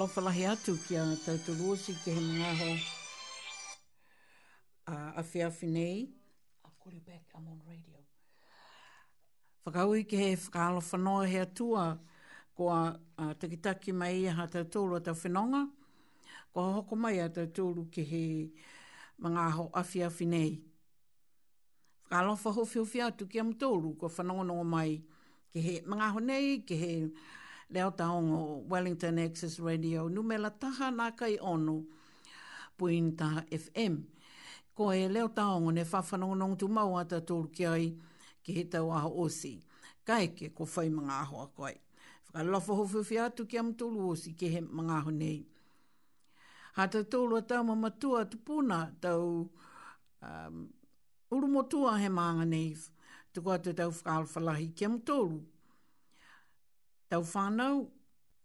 alofalahi atu ki a tautulu osi ki he mga ho a awhi awhi nei. I'll call you back, I'm on radio. Whakaui ki he whakaalofanoa he atua ko a, a takitaki mai i ha tautulu a tawhenonga. Ko a hoko mai a tautulu ki he mga ho awhi awhi nei. Whakaalofa hofi hofi atu ki a mtoulu ko no mai ki he mga ho nei, ki he mga leo taongo Wellington Access Radio numela taha nā kai ono puinta FM. Ko e leo taongo ne whawhanongonong tu mauata tōru ki ai ki he tau aho osi. Ka eke ko whai mga aho a koe. Whakalofa hofufi atu ki am tōru osi ki he mga aho nei. Hata tōru a tau mamatua tupuna tau um, urumotua he maanga nei. Tuko atu tau whakalofalahi ki am tōru tau whānau,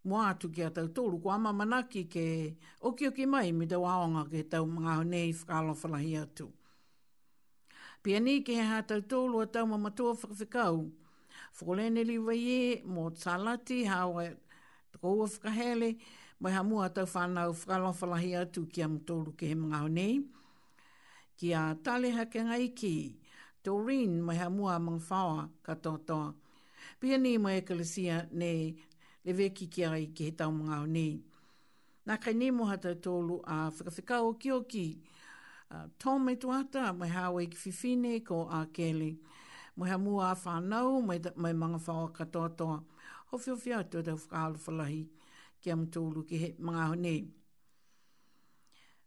mua atu ki a tau tōru, ko ama manaki ke oki oki mai, mi tau aonga ke tau mga honei whakalo whalahi atu. Pia ni ke hea tau tōru a tau mamatoa whakawhikau, whakolene li waie, mō tālati, hawa e tukoua whakahele, mai ha mua tau whānau whakalo whalahi atu ki a mtōru ke he mga honei. Ki a tāleha ke ngai ki, Doreen, mai ha mua mga whawa katoa toa. toa pia ni mai ekalesia ne le ve ki ai ki he tau mga o nei. Nā kai ni moha tau tōlu a whakawhika o ki o ki uh, tō me tuata mai hawa i ki whiwhine ko a kele. Mai ha mua a whanau mai, mai mga whaua katoa toa. Ho fio fia tō tau whakahalu whalahi ki am tōlu ki he mga o nei.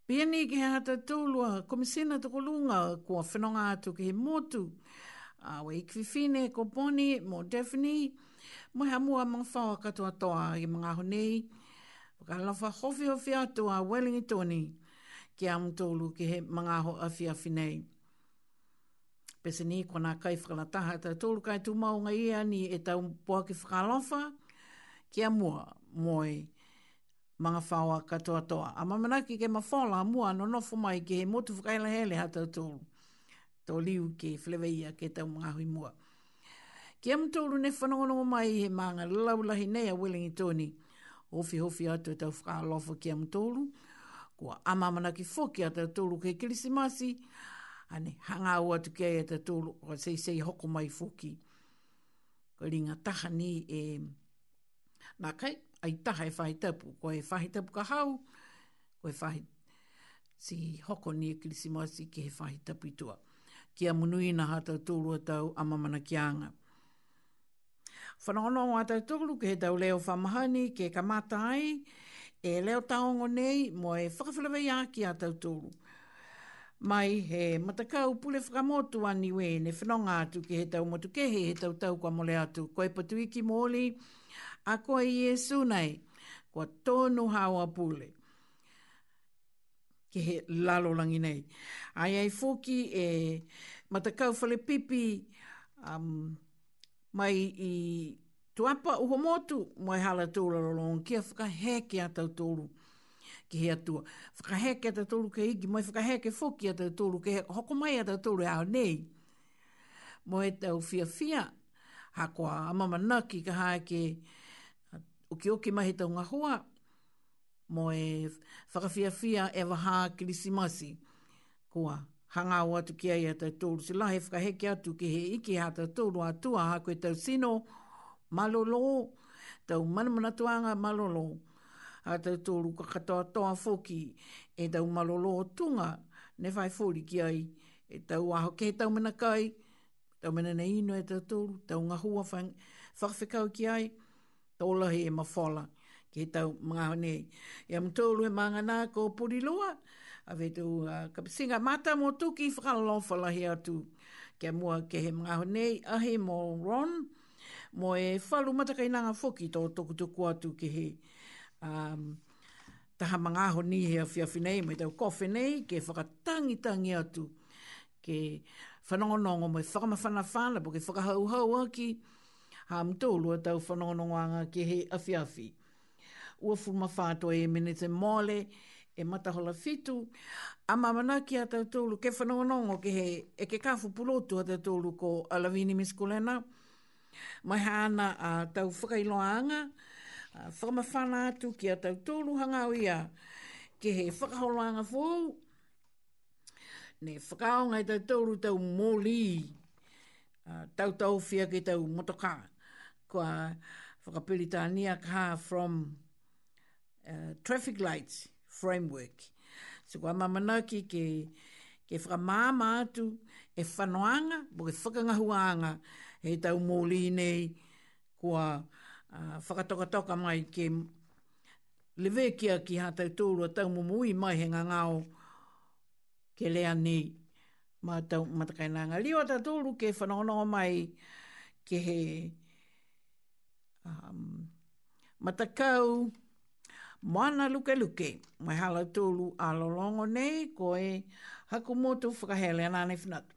Pia ni ki hea tau tōlu a komisina tukolunga kua whanonga atu ki he motu. Pia ni ki hea tau tōlu a komisina tukolunga kua whanonga atu ki he motu. Awe we kwifine ko poni mo Daphne mo ha mo amang fa ka to to a i mga honei ka la fa hofi o fi ato a Wellington ki am tolu ki he mga ho a fi a finei pese ni ko na kai fra ta ha ta tolu kai tu mau nga ia ni e ta po ki fra ki a mo moi mga fawa katoa toa. A mamanaki ke mafola mua no nofu mai he motu fukaila hele hata tolu tō liu ki whlewaia ke tau mga hui mua. Ke am ne whanongono mai he maanga laulahi nei a Wellingi Tony. Hofi hofi atu e tau whakalofo ke am tōru. Kua amamana ki whoki atu tōru ke kilisimasi. Ani hanga au atu ke atu tōru o sei sei hoko mai whoki. Ko ringa taha ni e... Nā kai, ai taha e whahi tapu. Ko e whahi tapu ka hau. Ko e whahi... Si hoko ni e kilisimasi ki he whahi tapu i tuak kia munui na hata tūrua tau a mamana kianga. Whanono o atai tūru ke he tau leo whamahani ke kamata ai, e leo taongo nei mo e whakawhilawe ia ki atau tūru. Mai he matakau pule whakamotu aniwe ne whanonga atu ke he tau motu ke he he tau tau kwa mole atu. Koe patu iki mōli, a koe i e sunai, kwa tōnu hawa pule e he lalo langi nei. Ai ai fōki e matakau whale pipi um, mai i tuapa uho motu mai hala tōra rolong kia whakahe ki a tau tōru ki hea tua. Whakahe ki a tau tōru ke iki, mai whakahe ki fōki a tau tōru ke hoko mai a e e tau tōru ao nei. Moe tau fia fia hakoa a mamanaki ka hae ke uki uh, uki mahi tau ngahua mo e whakawhiawhia e waha kirisimasi. Kua, hanga o atu ki ai atai tōru si lahe whakaheke atu ki he iki hata tōru atua ha koe tau sino malolo, tau manamana tuanga malolo, a tōru ka katoa toa foki e tau malolo o tunga ne whai fōri ki ai, e tau aho ke tau mana kai, tau mana ne ino e tau tōru, tau ngahua whakawhikau ki ai, tau lahi e mawhala ke tau mga hone. Ia mtoulu e manga nā ko puriloa, a vetu uh, kapisinga mata mo tuki whakalo falahi atu. Kia mua ke he mga hone, ahi mo Ron, mo e whalu matakainanga foki tō toku tuku atu ke he. Um, taha mga honi hea whiawhi nei, mai e tau kofi nei, ke whakatangi tangi atu, ke whanongonongo mai e whakamawhana whana, po ke whakahauhau aki, ha lua tau whanongonongo anga ke he awhiawhi ua fuma whātoa e mene te mole, e matahola fitu. A mamana ki a tautoulu, ke whanonongo ke he, e ke kafu pulotu a tautoulu ko Alavini Miskulena. Mai hana a tau whakailoanga, a whamawhana atu ki a tautoulu hangau ia, ke he whakaholoanga fuu. Ne whakaonga i tautoulu tau moli, tau tau fia ki tau motoka, Kwa a whakapilitania ka from... Uh, traffic lights framework. So kwa mamanau ki ke, ke whakamāma atu e whanoanga, bo ke whakangahuanga he tau mōli nei kua uh, whakatokatoka mai ke lewekia ki hā tau tōru a tau mumui mai he ngā ngāo ke lea nei ma tau matakainanga. Lio tau tōru ke whanonoa mai ke he um, matakau Mana luke luke, mai hala tōlu a lolongo nei, ko e haku motu whakahele anane whanatu.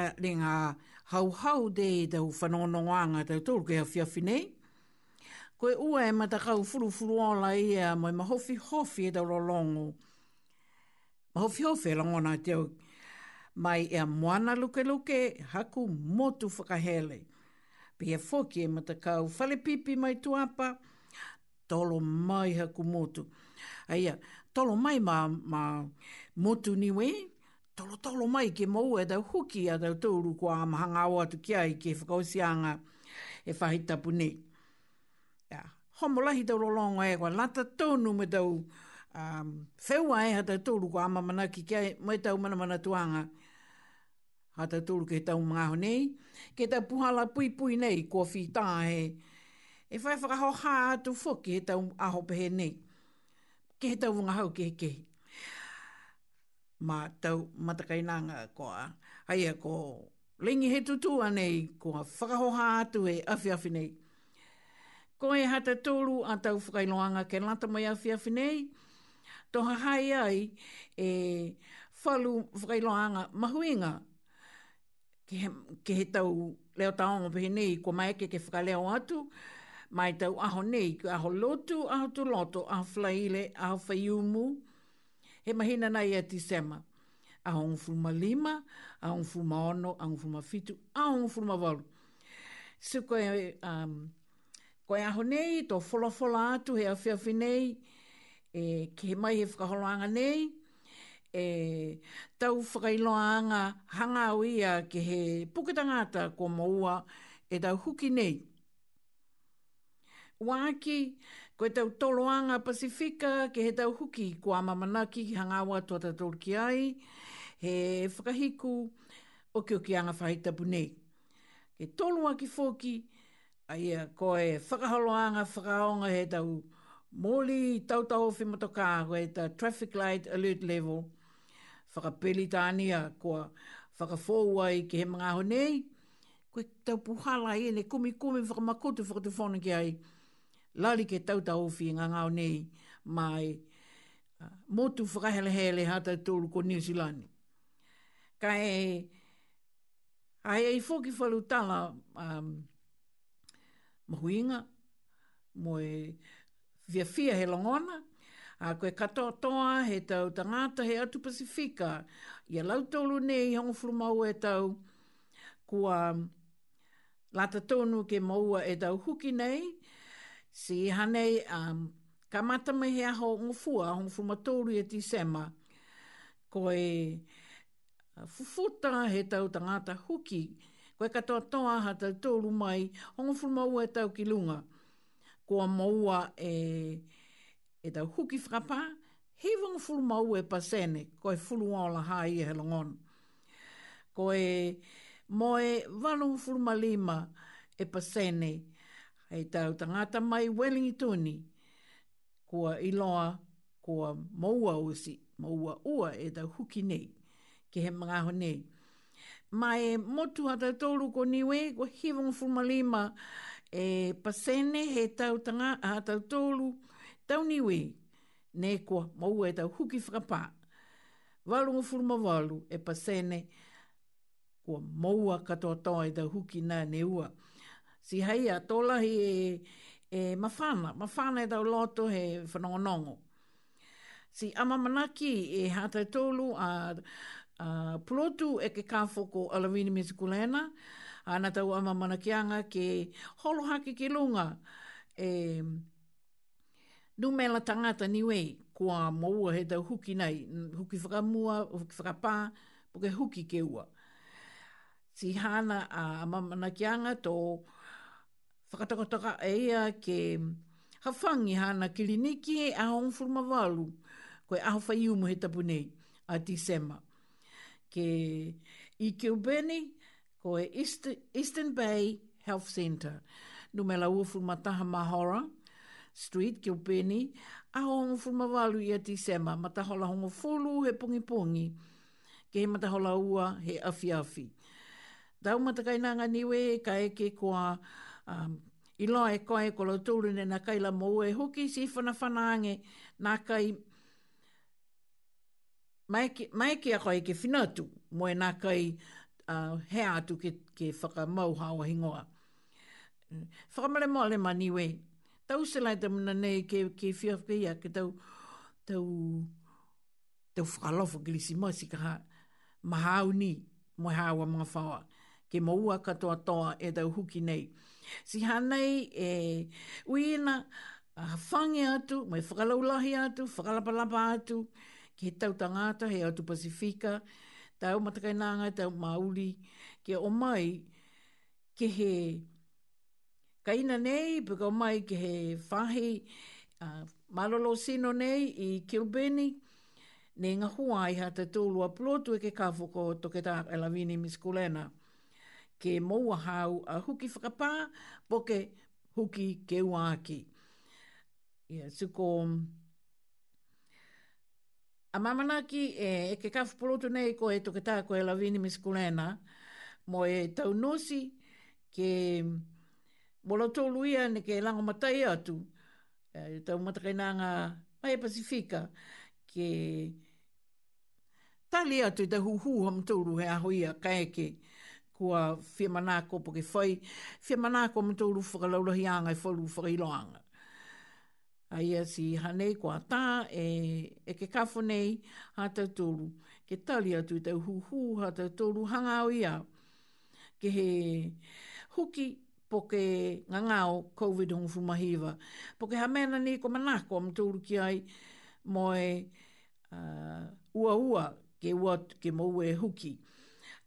mea le ngā hau hau de tau whanononganga tau tōru kei hawhiawhi nei. Koe ua e matakau furu furu ola e a mai mahofi hofi e tau rolongo. Mahofi hofi e langona te au. Mai e a moana luke luke haku motu whakahele. Pia foki e matakau whale pipi mai tuapa. Tolo mai haku motu. Aia, tolo mai ma, ma motu niwe tolo tolo mai ke mou e tau huki a tau tōru kua amahanga o atu kia i ke whakausianga e whahitapu nei. Yeah. Homo lahi tau rolongo e kwa lata tōnu me tau um, whewa e ha tau tōru kua amamana ki kia me tau mana mana tuanga. Ha tau tōru ke tau mga ho nei. Ke tau puhala pui pui nei kua whita e e whai whakaho hā atu whoki he tau aho pehe nei. Ke he tau wunga hau ke he kehi ma tau matakainanga ko a ai a ko lingi he tutu anei ko a whakahoha atu e afi afi nei. Ko e hata tōru a tau whakailoanga ke lata mai afi afi nei, toha hai ai e whalu whakailoanga mahuinga ke, he, ke he tau leo taonga pehe nei ko mai ke ke whakaleo atu, mai tau aho nei, ko aho lotu, aho tu loto, aho flaile, aho whaiumu, he mahina nei e sema. A hong fuma lima, a hong fuma ono, a hong fuma fitu, a hong fuma walu. Se koe, um, koe aho nei, tō wholawhola atu he awhiawhi nei, e, ke he mai he whakaholoanga nei, e, tau whakailoanga hanga au ia ke he puketangata ko maua e tau huki nei. Wāki, Koe tau toloanga Pasifika, ke he tau huki kua mamanaki ki hangawa tua tatoriki ai, he whakahiku o ki o ki anga whahitapu nei. Ke tolua ki fōki, ko e whakahaloanga, whakaonga he tau moli tau tau whimotoka, koe ta traffic light alert level, whakapeli tānia kua whakafouai ki he mga honei, koe tau puhala i ene kumi kumi whakamakotu whakatufona ki ai, koe lali ke tauta ofi ngā ngāo nei mai motu whakahele hele hata tōru ko New Zealand. Ka e, ai e fōki whalu tala um, mahuinga, mo e via fia he longona, a koe katoa toa he tau tangata he atu Pasifika, ia lau tōru nei i hongfuru mau e tau, kua lata tōnu ke maua e tau huki nei, si hanei um, ka me hea ho ngufua, ho ngufuma tōru e tisema, ko e fufuta he tau tangata huki, koe e katoa toa ha tau tōru mai, ho ngufuma ua e tau ki lunga, ko a maua e, e tau huki whakapā, he wang fulu mau e pasene, ko e fulu ola ha i he longon. Ko e moe wanu fulu malima e pasene, hei tau tangata mai Wellington kua iloa kua maua usi, maua ua e tau huki nei, ki he mga ho nei. Mai motu hata tolu ko niwe, kua hivon fumalima e pasene he tau tanga, hata tolu, tau niwe, ne kua maua e tau huki whakapā. Walu ngu fulma walu e pasene kua maua katoa toa e tau huki na ne Ne ua si hei a tolahi e, e mawhana, mawhana e tau loto he whanongonongo. Si ama manaki e hatai tolu a, a plotu e ke kāwhoko alawini me sikulena, a tau ama manakianga ke holohake ke lunga e numela tangata niwe kua maua he tau huki nei, huki whakamua, huki whakapā, puke huki ke ua. Si hana a mamana kianga tō... To whakatakotaka e ia ke hawhangi hana kiliniki e aho unfurma walu, ko e aho whai umu he tapu nei a Tisema. Ke i Ubeni, koe e East, Eastern Bay Health Center, numela ufurma taha mahora, Street, ke Ubeni, aho unfurma walu i a Tisema, matahola hongo fulu he pungi pungi, ke he matahola ua he afi afi. Tau matakainanga niwe, ka eke kua... ke kua um, i lo e koe ko lo tūru na kai la mou e hoki si whana whanaange nā kai mai ki a koe ke tu mo e nā kai uh, atu ke, ke whakamau hawa hingoa. Whakamare mo le mani we, tau se lai tamu na nei ke, ke whia whika ia, ke tau, tau, tau whakalofa glisi mo si kaha maha au ni mo hawa mga whawa, ke maua katoa toa e tau huki Nei si hanei e uina a whange atu, mai whakalaulahi atu, whakalapalapa atu, ki he tau tangata, he atu Pasifika, tau matakai nanga, tau mauli, ke o mai, ke he kaina nei, pika o mai ke he whahi, uh, malolo sino nei i Kilbeni, nei ngā hua i hata tūlua plotu e ke kāwhoko toketā e miskulena ke moua hau a huki whakapā, poke huki ke uāki. Ia, yeah, suko... A ki e, e ke kafu poloto nei ko e toketā ko e lawini miskulena, mo e tau nosi ke molotolu ia ne ke lango matai atu, e, tau matakainanga mai Pasifika, ke tali atu i te huhu ham tolu he aho ia kaeke, kua whia manako po ke whai, whia manako ma tō rufa ka laurahi anga i whai rufa ka iloanga. Aia si hanei kua tā e, e ke kafo nei hata tōru, ke tali atu i tau hu, hata tōru hanga o ia, ke he huki po ke ngangao COVID hong fumahiva, po ke hamena nei kua manako ma tōru ki ai mo e uh, ua ua ke, ua, ke mou e huki.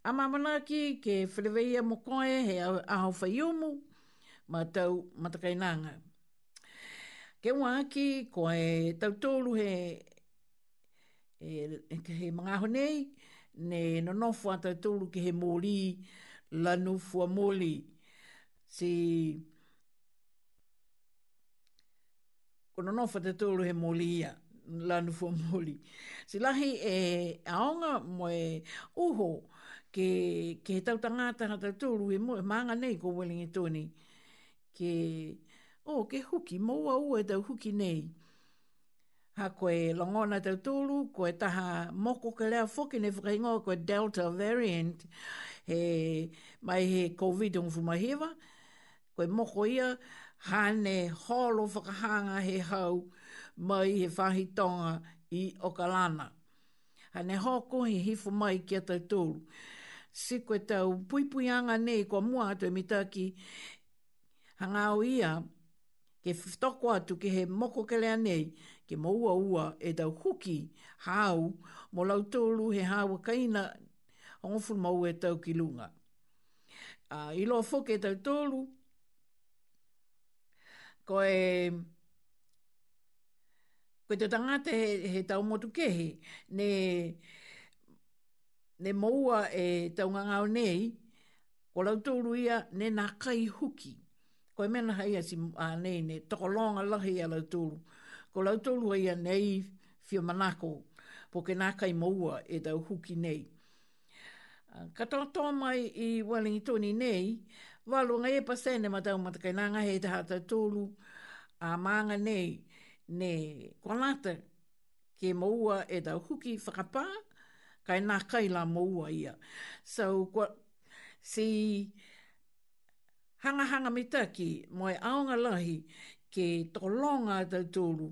A mamanaki ke whereweia mo koe he aho whaiomu ma tau matakainanga. Ke waki koe tau tolu he, e, e, ke he mga honei ne nonofu fua tau tolu ke he mōri lanu fua mōri. Si ko nonofu fua tau tolu he mōri ia lanu fua mōri. Si lahi e aonga moe uho ke, ke he tau tangata na tau tōru e moe maanga nei ko Wellington toni Ke, o, oh, ke huki, moua ua e tau huki nei. Ha koe longona tau tōru, koe taha moko ke lea foki ne whakaingo ko Delta variant, e mai he COVID-19 fumahewa, koe moko ia, hane holo whakahanga he hau mai he whahitonga i Okalana. Hane hoko he hifu mai kia tau si koe tau puipuianga nei kua mua atu e mitaki hangau ia ke toko atu ke he moko ke lea nei ke maua ua e tau huki hau mo lau tōlu he hau kaina ongofu mau e tau ki lunga. Uh, ilo a fuke e tau tōlu ko e koe te tangata he, he tau motu kehi ne ne moua e taunganga o nei, ko lau ia ne nā kai huki. Ko e mena hai asi a nei, ne toko longa lahi a lau tōru. Ko lau tōru ia nei fio manako, po ke nā kai moua e tau huki nei. Ka tō tō mai i walingi tōni nei, walo ngai e pasene ma tau matakai nā ngahe taha tau tōru a maanga nei, ne kwanata ke moua e tau huki whakapaa, kai nā kai la moua ia. So, kwa, si hanga hanga mitaki, moe aonga lahi ke tolonga te tūru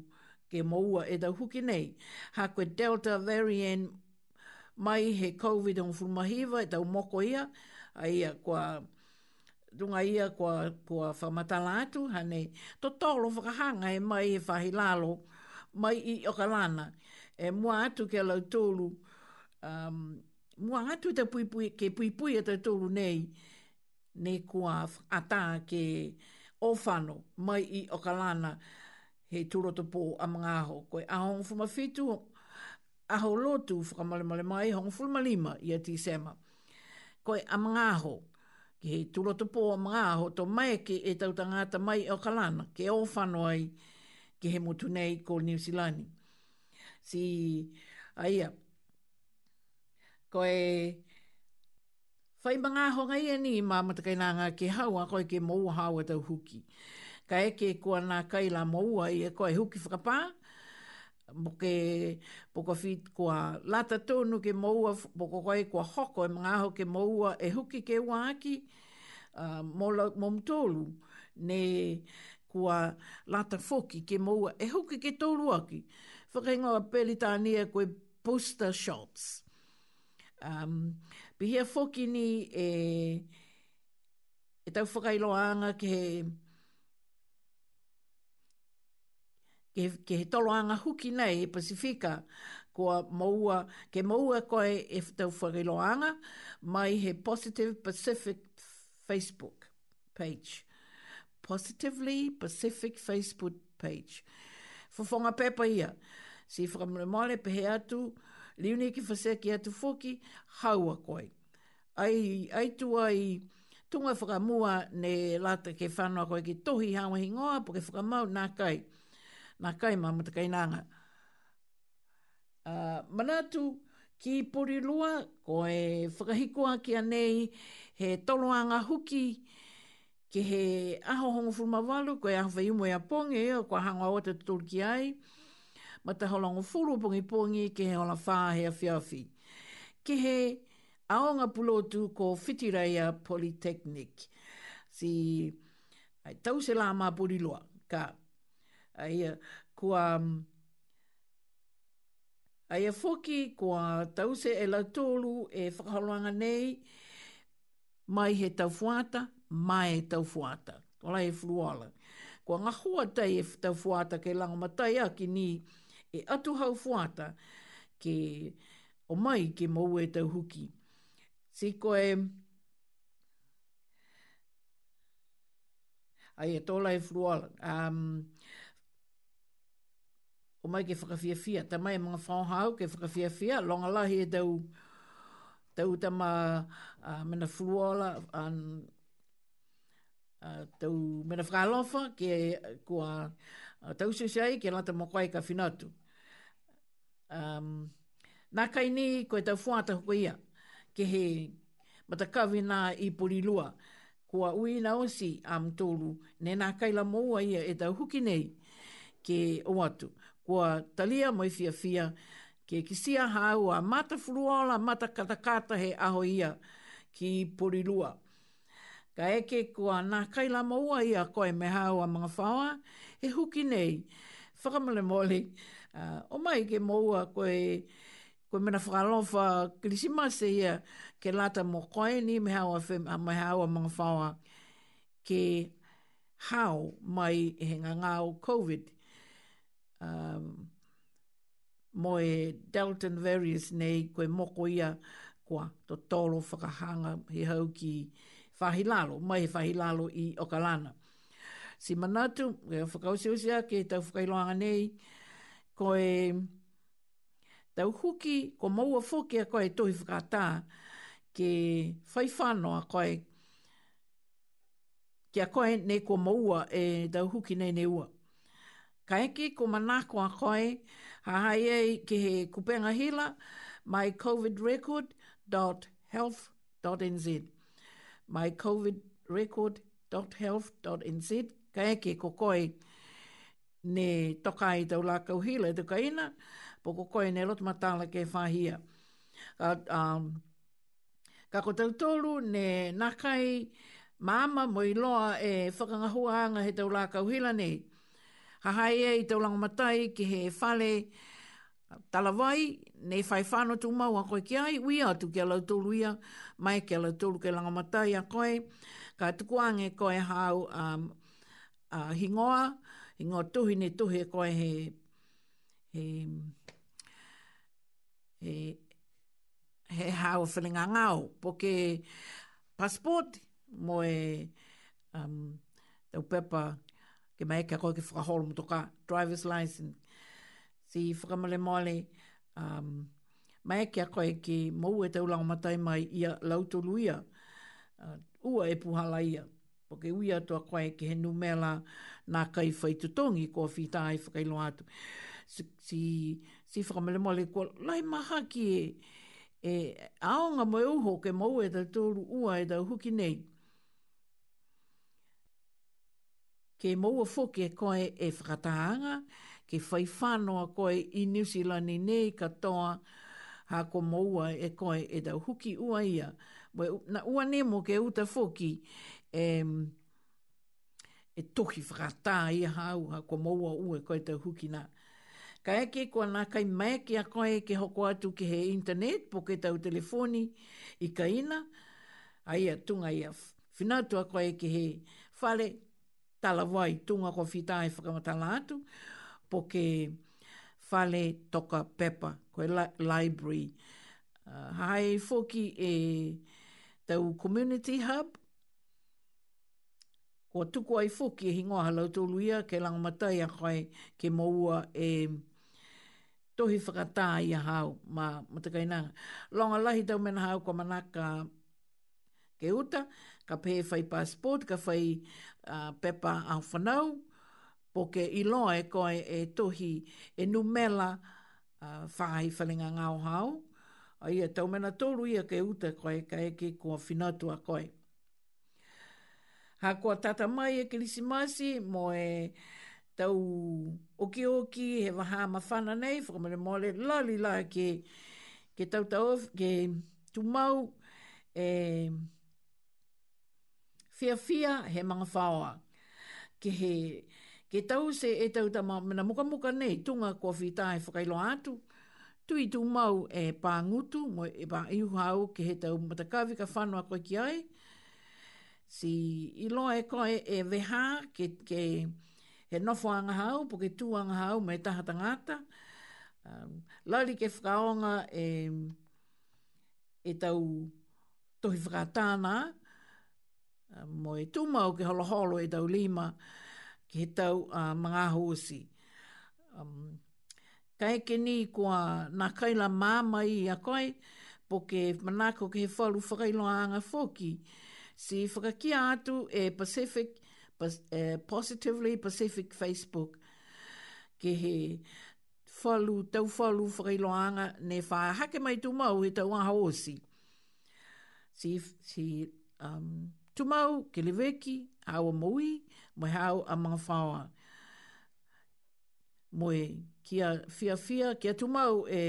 ke moua e tau huki nei. Ha koe Delta variant mai he COVID on fulmahiva e tau moko ia, a ia kwa dunga ia kua, kua whamatala atu, hane to tolo whakahanga e mai e whahilalo, mai i okalana, e mua atu ke lau tūru, um, mua atu te pui pui, ke pui pui e te tolu nei, ne kua ata ke ofano mai i okalana he turoto pō a mga aho. Koe a hong fuma fitu, a ho lotu whakamale male mai, hong fuma lima i a tisema. Koe a mga aho, ke he turoto pō a mga aho, to mai ke e tautangata mai i okalana, ke ofano ai ke he motu nei ko New Zealand. Si, aia, koe whai mga honga ia e ni mā matakai nā ngā ke haua koe ke mou haua e tau huki. Ka eke kua nā kai la moua ai e koe huki whakapā, boke boko fit kua lata tonu ke moua, poko koe kua hoko e mga ho ke moua e huki ke waki uh, mo, mtolu ne kua lata foki ke moua e huki ke tolu aki. Whakaingo a pelitania koe poster shots. Um, pihia whoki ni e, e tau whakailoanga ke ke, ke he toloanga huki nei e Pasifika kua maua, ke maua koe e tau whakailoanga mai he Positive Pacific Facebook page. Positively Pacific Facebook page. Fofonga pepa ia. Si whakamule mole pehe atu. Liuni ki whaseki atu fwoki, haua koe. Ai, ai tua i tunga whakamua ne lata ke whanua koe ki tohi hawa hi ngoa, po ke whakamau nā kai. Nā kai mamata kai nanga. Uh, manatu ki porilua, koe whakahikua ki anei he toloanga huki, ke he aho hongo fulma walu, koe aho whaiumo ia pongi, koe hanga o te tūrki ai, ma te holongo furu pungi pungi ke he ola whā hea whiawhi. Ke he aonga pulotu ko Whitireia Polytechnic. Si ai, tau se la mā puri Ka ai, kua ai a foki kua tau se e la tolu e whakaholanga nei mai he tau fuata, mai he tau fuata. Ola e fluala. Kua ngahua tai e tau fuata ke langa matai aki ni e atu hau fuata ke o mai ke mou e tau huki. Se koe, ai e tōla e fruala, um, o mai ke whakawhia fia, ta mai e mga whaohau ke whakawhia fia, longa lahi e tau, tau tama uh, mena fruala, an, uh, tau mena whakalofa, ke uh, kua uh, tau susiai, ke lanta mokwai ka finatu. Um, nā kai ni koe tau fuata hoko ia, ke he matakawi nā i porilua, kua ui na osi am tōru, ne nā kai la moua ia e tau huki nei ke o atu. Kua talia mai fia fia, ke kisia hau a mata furuola, mata katakata he aho ia ki porilua. Ka eke kua nā kai la moua ia koe me hau a mga whawa, e huki nei, whakamale moli, Uh, o mai ke moua koe, koe mena whakalofa krisimase ia ke lata mo koe ni me hawa, me hawa mga whawa ke hao mai e he ngangau COVID. Um, mo e and Various nei koe moko ia kua to tolo whakahanga he hau ki whahilalo, mai he whahilalo i Okalana. Si manatu, e usia ke tau whakailoanga nei, whakailoanga nei, ko e tau huki, ko maua fōke a koe tohi whakātā, ke whaifano a koe, ke a koe ne ko maua e tau huki nei ne ua. Ka eke ko manako a koe, ha hai ei ke he kupenga hila, mycovidrecord.health.nz mycovidrecord.health.nz ka eke ko koe, ko koe, ne toka i tau la kauhila e tuka ina, poko koe ne lotu matala ke whahia. Ka, um, ka ko tau tolu ne nakai māma mo i loa e whakangahuaanga he tau la kauhila ne. Ha hai e i tau lango matai ki he whale talawai, ne whai whano tu mau a koe ki ai, ui atu ke alau tolu ia, mai ke alau tolu ke lango matai a koe. Ka tuku koe hau um, uh, hingoa, i ngā tohi ne tohi e koe he, he, he, he hao whilinga ngāo, po ke passport mo e um, tau pepa ke mai ka koe ke whakaholo mo toka driver's license, si whakamale maile, um, mai ke koe ke mou e tau lau matai mai ia lau toluia, uh, ua e puhala ia. Po ke ui atua koe ke he numela nā kai whaitutongi ko whi tāi whakailo atu. Si, si, si whakamele mole ko lai maha ki e, e aonga moe uho ke mau e tau tōru ua e tau huki nei. Ke mau a whoke koe e whakataanga, ke whaiwhanoa koe i New Zealand nei katoa, ha ko moua e koe e tau huki ua ia. Mwe, na ua nemo ke uta foki e, e toki whakatā i hau ha kua maua ue koe tau huki nā. Ka eke e kua nā kai mai ki a koe ke hoko atu ki he internet po ke tau telefoni i ka ina a ia tunga ia whinatu a koe ke he whale tala wai tunga kua whita e whakamatala atu po ke whale toka pepa koe library. Uh, hai foki e tau community hub o tuku ai fuki e hingoa halau tolu ia ke lango matai a koe ke maua e tohi whakatā ia hau ma matakai nanga. Longa lahi tau mena hau kwa manaka ke uta, ka pē whai passport, ka whai uh, pepa au whanau, po ke iloa e koe e tohi e numela uh, whahi whalinga ngau hau. Ia e tau mena tolu ia ke uta koe ka eke kua whinatua Koe. Ha kua tata mai e masi, mo e tau oki oki he waha mawhana nei, whakamere mole lali la ke, ke tau tau of, tu mau, e fia fia he manga whaoa. Ke he ke tau se e tau ta mamana muka muka nei, tunga kua whita e whakailo atu, tu tui tu mau e ngutu, mo e pā iuhau ke he tau matakawi ka whanua koe ki ai, si i loa e koe e weha ke, ke he nofo anga hau, po ke tū anga hau me taha tangata. Um, lauri ke whakaonga e, e tau tohi whakatāna, um, mo e tūmau ke holoholo e tau lima, ke he tau uh, mga hosi. Um, ka eke ni kua nā kaila māma i a koe, po ke manako ke he whalu whakailoa anga whoki, ke si whakakia atu e Pacific, e Positively Pacific Facebook, ke he whalu, tau whalu whakailoanga, ne wha hake mai tu mau he tau aha osi. Si, si um, tumau mau, ke leweki, hau a mui, mai hau a mga whawa. Moe, kia fia fia, kia tumau e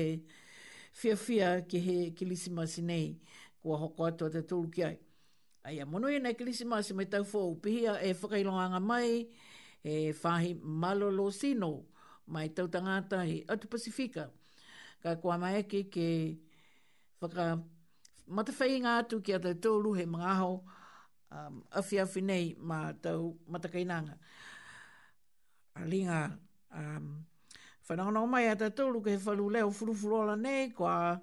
fia fia ke he kilisima sinei, kua hoko atua te ki ai. Ai a monoi e na kilisima se me tau fōu pihia e whakailonganga mai e whahi malo sino mai tau tangata i Atu Pasifika. Ka kua mai ke ke whaka matawhai ngā atu ki a tau he mga aho um, awhi awhi nei ma tau matakainanga. A linga um, whanau nao mai a tau ke he whalu leo furufurola nei kua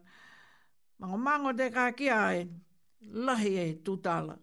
mango mango te kākia e. Eh lahi e tūtala.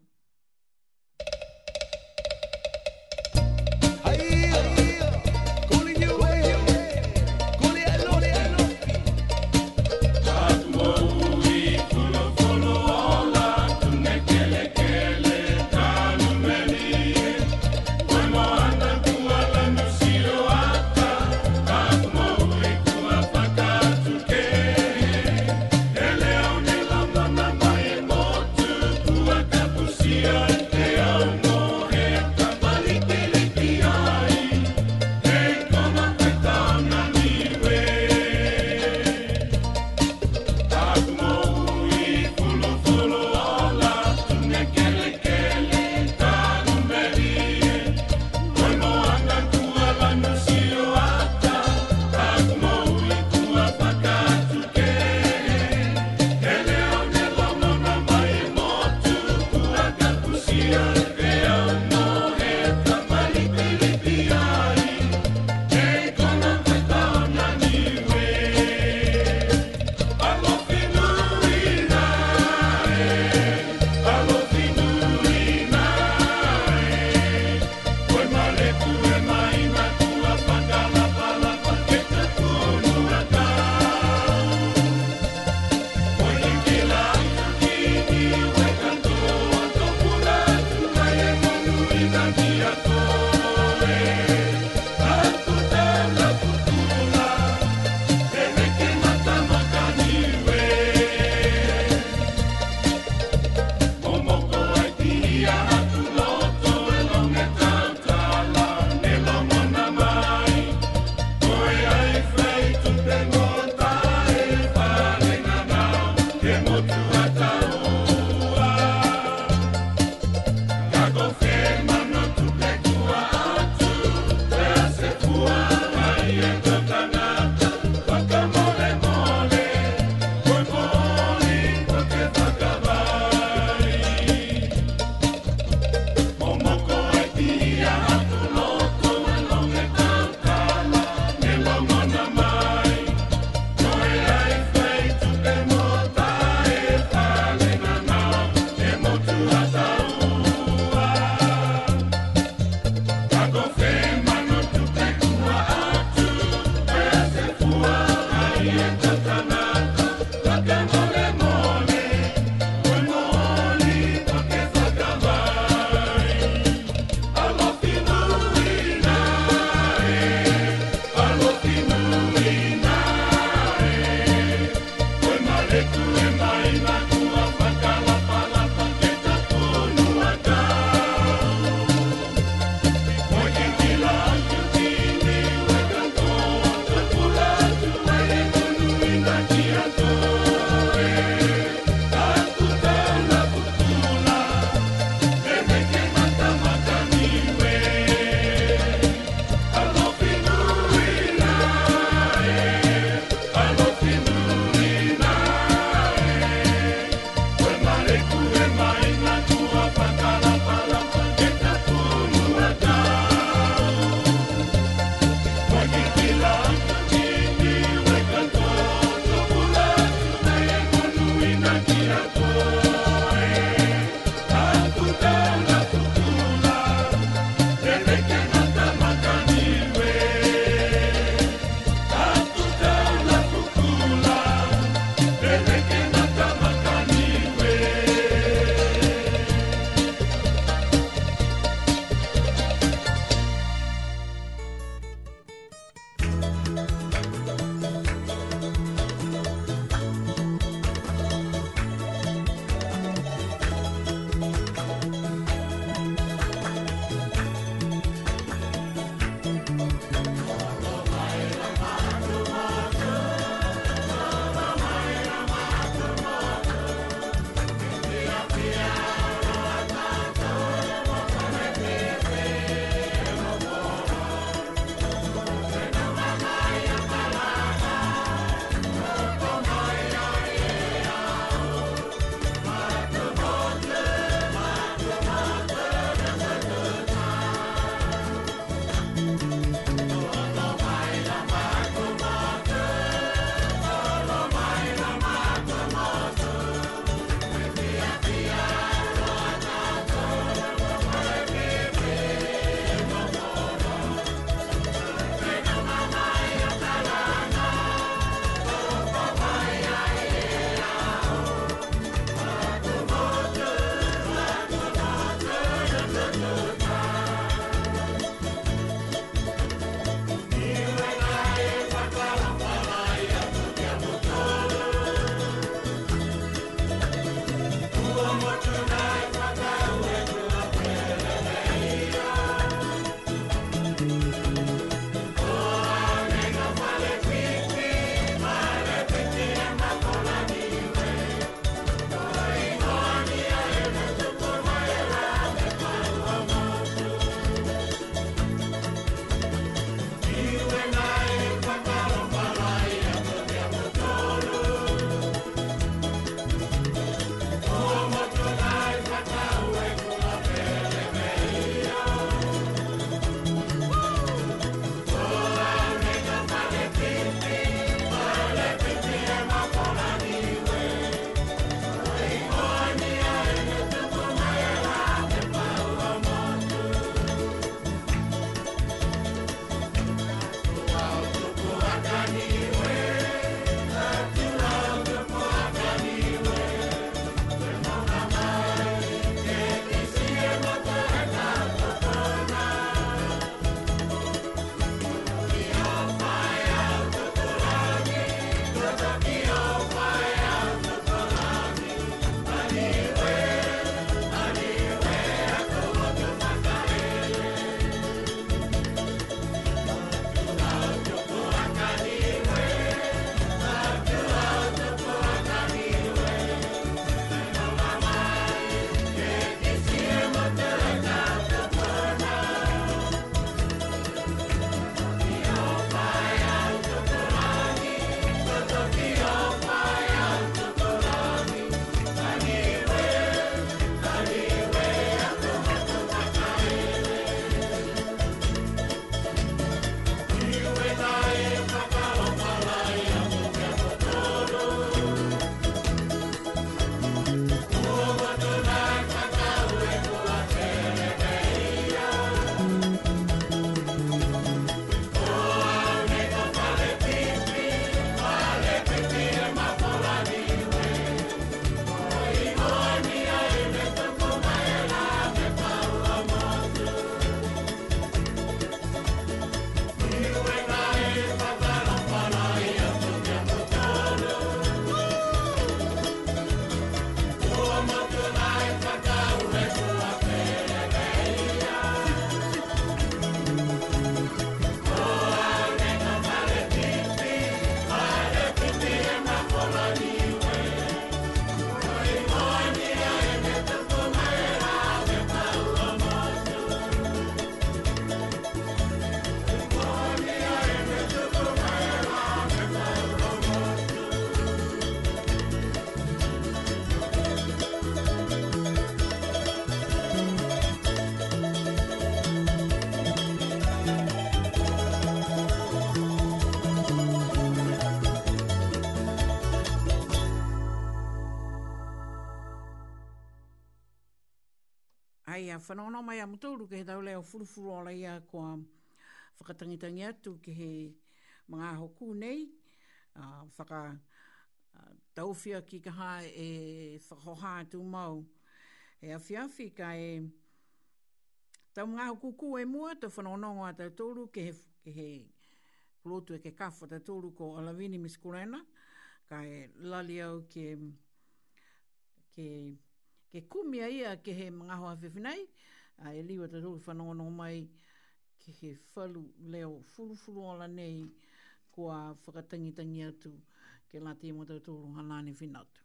whanono mai amu tauru ke he tau leo furufuru ala ia kua whakatangitangi atu ke he mga hoku nei uh, whaka uh, tauwhia ki kaha e whakohā atu mau he afi afi ka e tau mga hoku ku e mua tau whanono ngā tau tauru ke he, ke he plotu e ke kafa tau tauru ko alawini miskurena ka e lali au ke ke ke kumia ia ke he mga hoa whewhinai, a e liwa te tōki whanongono mai ke he whalu leo fulufulu ala nei kua whakatangitangi atu ke la te mo tōru hanane whinatu.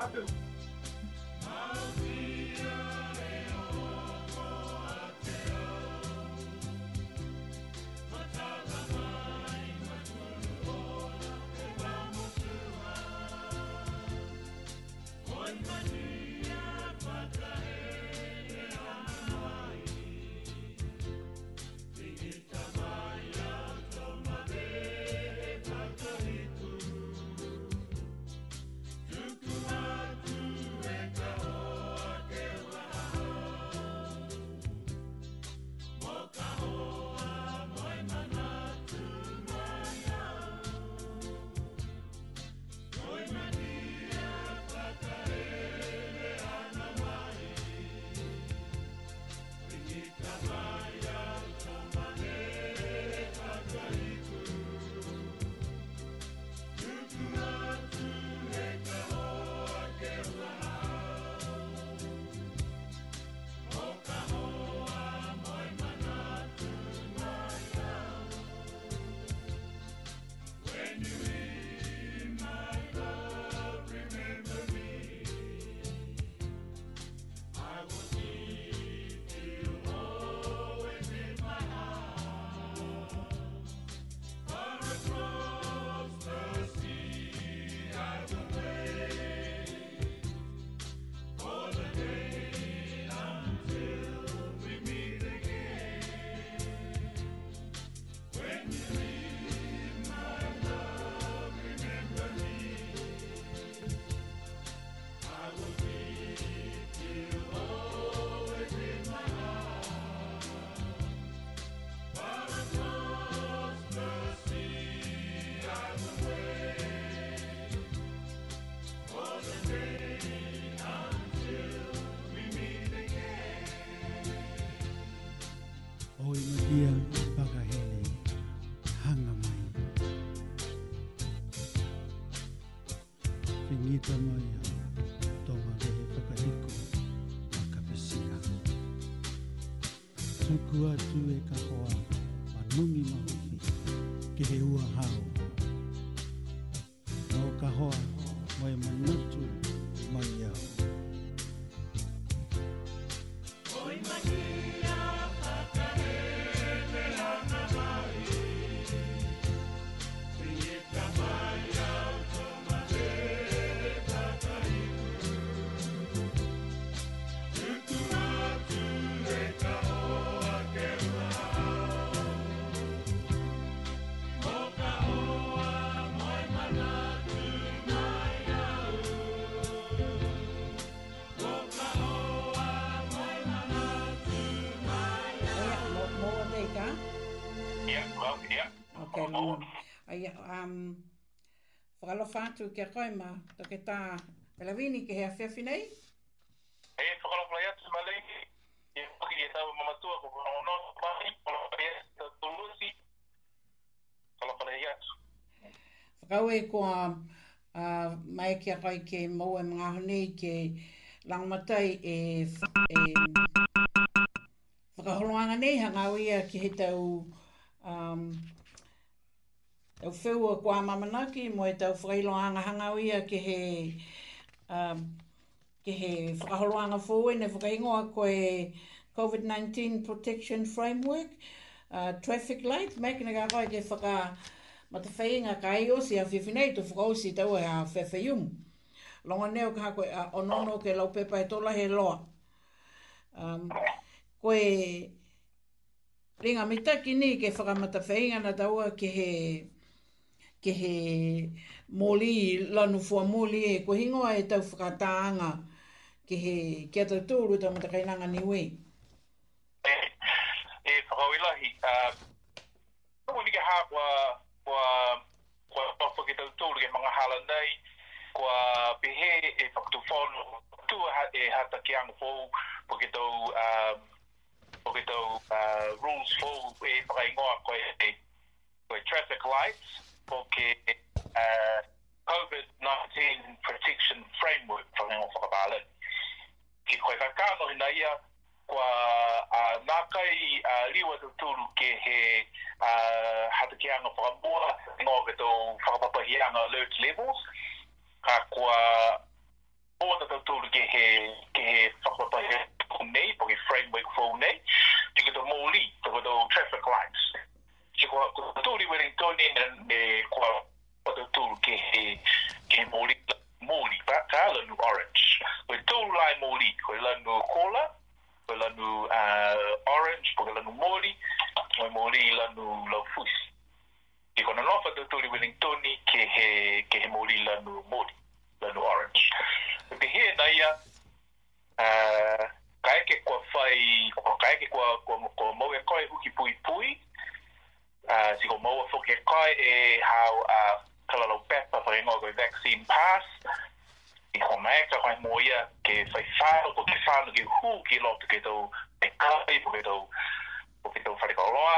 happened. Gua Tueka. ai um falo fatu ke koi ma to ke e ta pela vini uh, ke ha fia finei e to falo playa tu male e to ke ta mama tua ko no ma ni ko pe to tulusi falo playa tu fakau e ko a mai ke koi ke mo e mga honi ke lang matai e e fakau nei ha ngawi ke he um tau whiua kua mamanaki mo e tau whakailoanga hangau ia ke he um, ke he whakaholoanga fōe ne whakaingoa koe COVID-19 Protection Framework uh, Traffic Light mekina ka koe ke whaka matawhainga ka ai osi a whiwhinei tu whakausi tau e a whewhiung longa neo ka koe a onono ke laupepa e tola he loa um, koe ringa mitaki ni ke whakamatawhainga na tau ke he ke he moli lanu fua moli e ko hingoa e tau whakataanga ke he kia ta tūru ta matakainanga ni wei. E, e whakawilahi, uh, tūmi ke hawa kua kua papa ke tau tūru ke mga hala nei, kua pehe e whakatu whanu tua ha, e hata ki anga fōu po ke tau um, po ke tau rules fōu e whakaingoa koe e traffic lights ke uh, COVID-19 protection framework for ngā whaka bālen. Ki koe kakāno hina ia, kua uh, nā kai liwa tu tūru ke he uh, hata ki anga whakamua ngā ke tō whakapapahi anga alert levels, ka kwa bōta tu tūru ke he, ke he whakapapahi kumei, po framework whau nei, ki ke tō mōli, tō traffic lights, se kwa tūri wale tōne na kwa kwa tūru ke he ke mōri mōri pa ka lanu orange we tūru lai mōri ko e lanu kola ko e lanu uh, orange ko e lanu mōri ko e mōri i lanu laufusi e kona nofa tō tūri wale tōne ke he ke he mōri lanu mōri lanu orange ke he na ia uh, kaeke kwa fai kaeke kwa kwa mōre koe huki pui pui Ah, si ko mau fo ke kai e how a kalalo pepa fo ngo go vaccine pass i ko mai ka kai mo ia ke fai fao ko ke fao ke hu ke lo to ke to e kai po ke to po ke to fa ka loa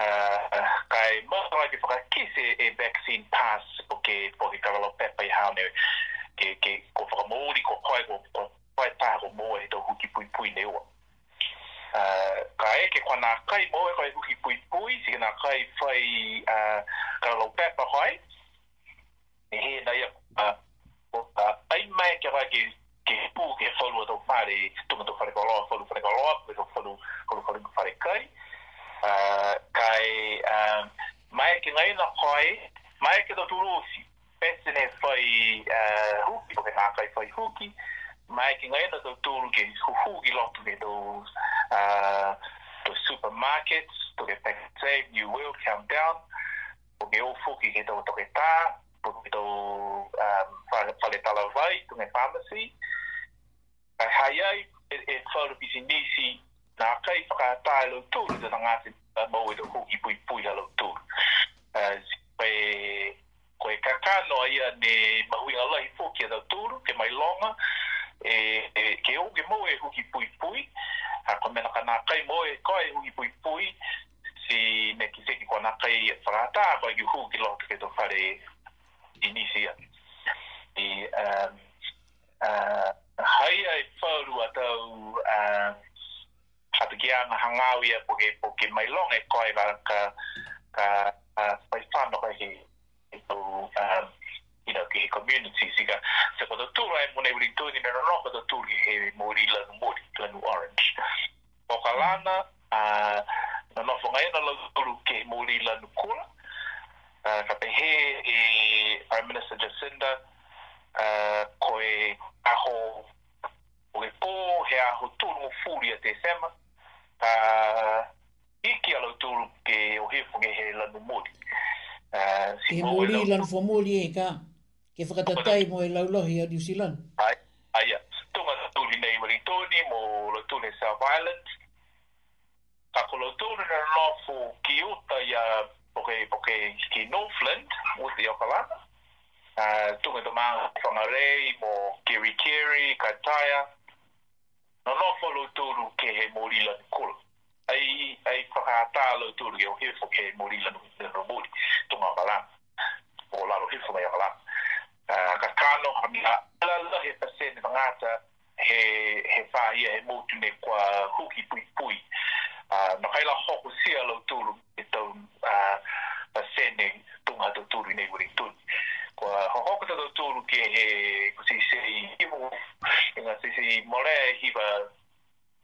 ah, kai mo ka ke fo ka e vaccine pass po ke po ke kalalo pepa i hau ne ke ke ko fo ko kai ko ko fai ta ko mo e ki pui pui ne Ah, ka e ke kwana kai mo kai koe kuki pui pui si kena kai whai uh, pepa hoi ni he nai a ah, o ka ah, ai mai ke rai ke ke pū ke wholu atau whare tunga tō whare koloa wholu whare koloa pui tō wholu wholu wholu whare kai uh, mai ke ngai na koe mai ke tō turu si pesene whai uh, huki o ke nā kai whai huki mai ki ngai tool game who who huhu i loto ke uh tō supermarkets, tō ke pack save, you will come down, tō ke o fuki ke tō tō ke tā, tō ke tō um, whale tala vai, tō ke pharmacy, kai hai it's for the e pisi nisi, nā kai whakātā e lo tūru, tō ngāti uh, mau e tō huki pui pui a lo tūru. Pai uh, koe kakano ia ne mahui ala i fuki a tau tūru, ke mai longa, E, e ke o ke mo e ho ki pui pui ha ko me na kana kai mo e ko e ho ki pui pui si me ki se ki ko na kai frata ko ki ho ki lo ke to fare inicia e um uh hai ai fauru atau uh atakia na hangau ia ko ke po ke mai long e ko e ka ka uh, spai fano ka hi to um uh, you know, ke he community sika. Se ko tūra e mune uri tūni me rono ko tūri he mori lanu mori, lanu orange. O ka lana, na nofo ngai na lauru ke he lanu kura. Ka pe he e Prime Minister Jacinda ko e aho o e pō he aho tūru o fūri a te sema. Ka iki a lauturu ke o hefo ke he lanu mori. Uh, si he mori lanu e Ka? ke whakatatai mo e laulohi a New Zealand. Ai, ai, ia. Tunga tūri nei wari tōni mo la tūne South Island. Ka kolo tūne na nofu ki uta ia poke, poke ki Northland, uti o kalana. Uh, tunga tō mā whangarei mo Kiri Kiri, Kataya. No nofu lo tūru ke he mori lan kula. Ai, ai whakatā lo tūru ke o hefo ke he mori lan kula. Tunga kalana. O lalo hefo mai o kalana. Ah, ka kano hamia ala la he pase ni mangata he he fa he motu ne kwa huki pui pui a uh, no kaila hoku sia lo tulu e to a ah, pase ni tunga to tulu ni wuri tu kwa hoku to tulu ke he ku si se i mo e na si si mole hi ba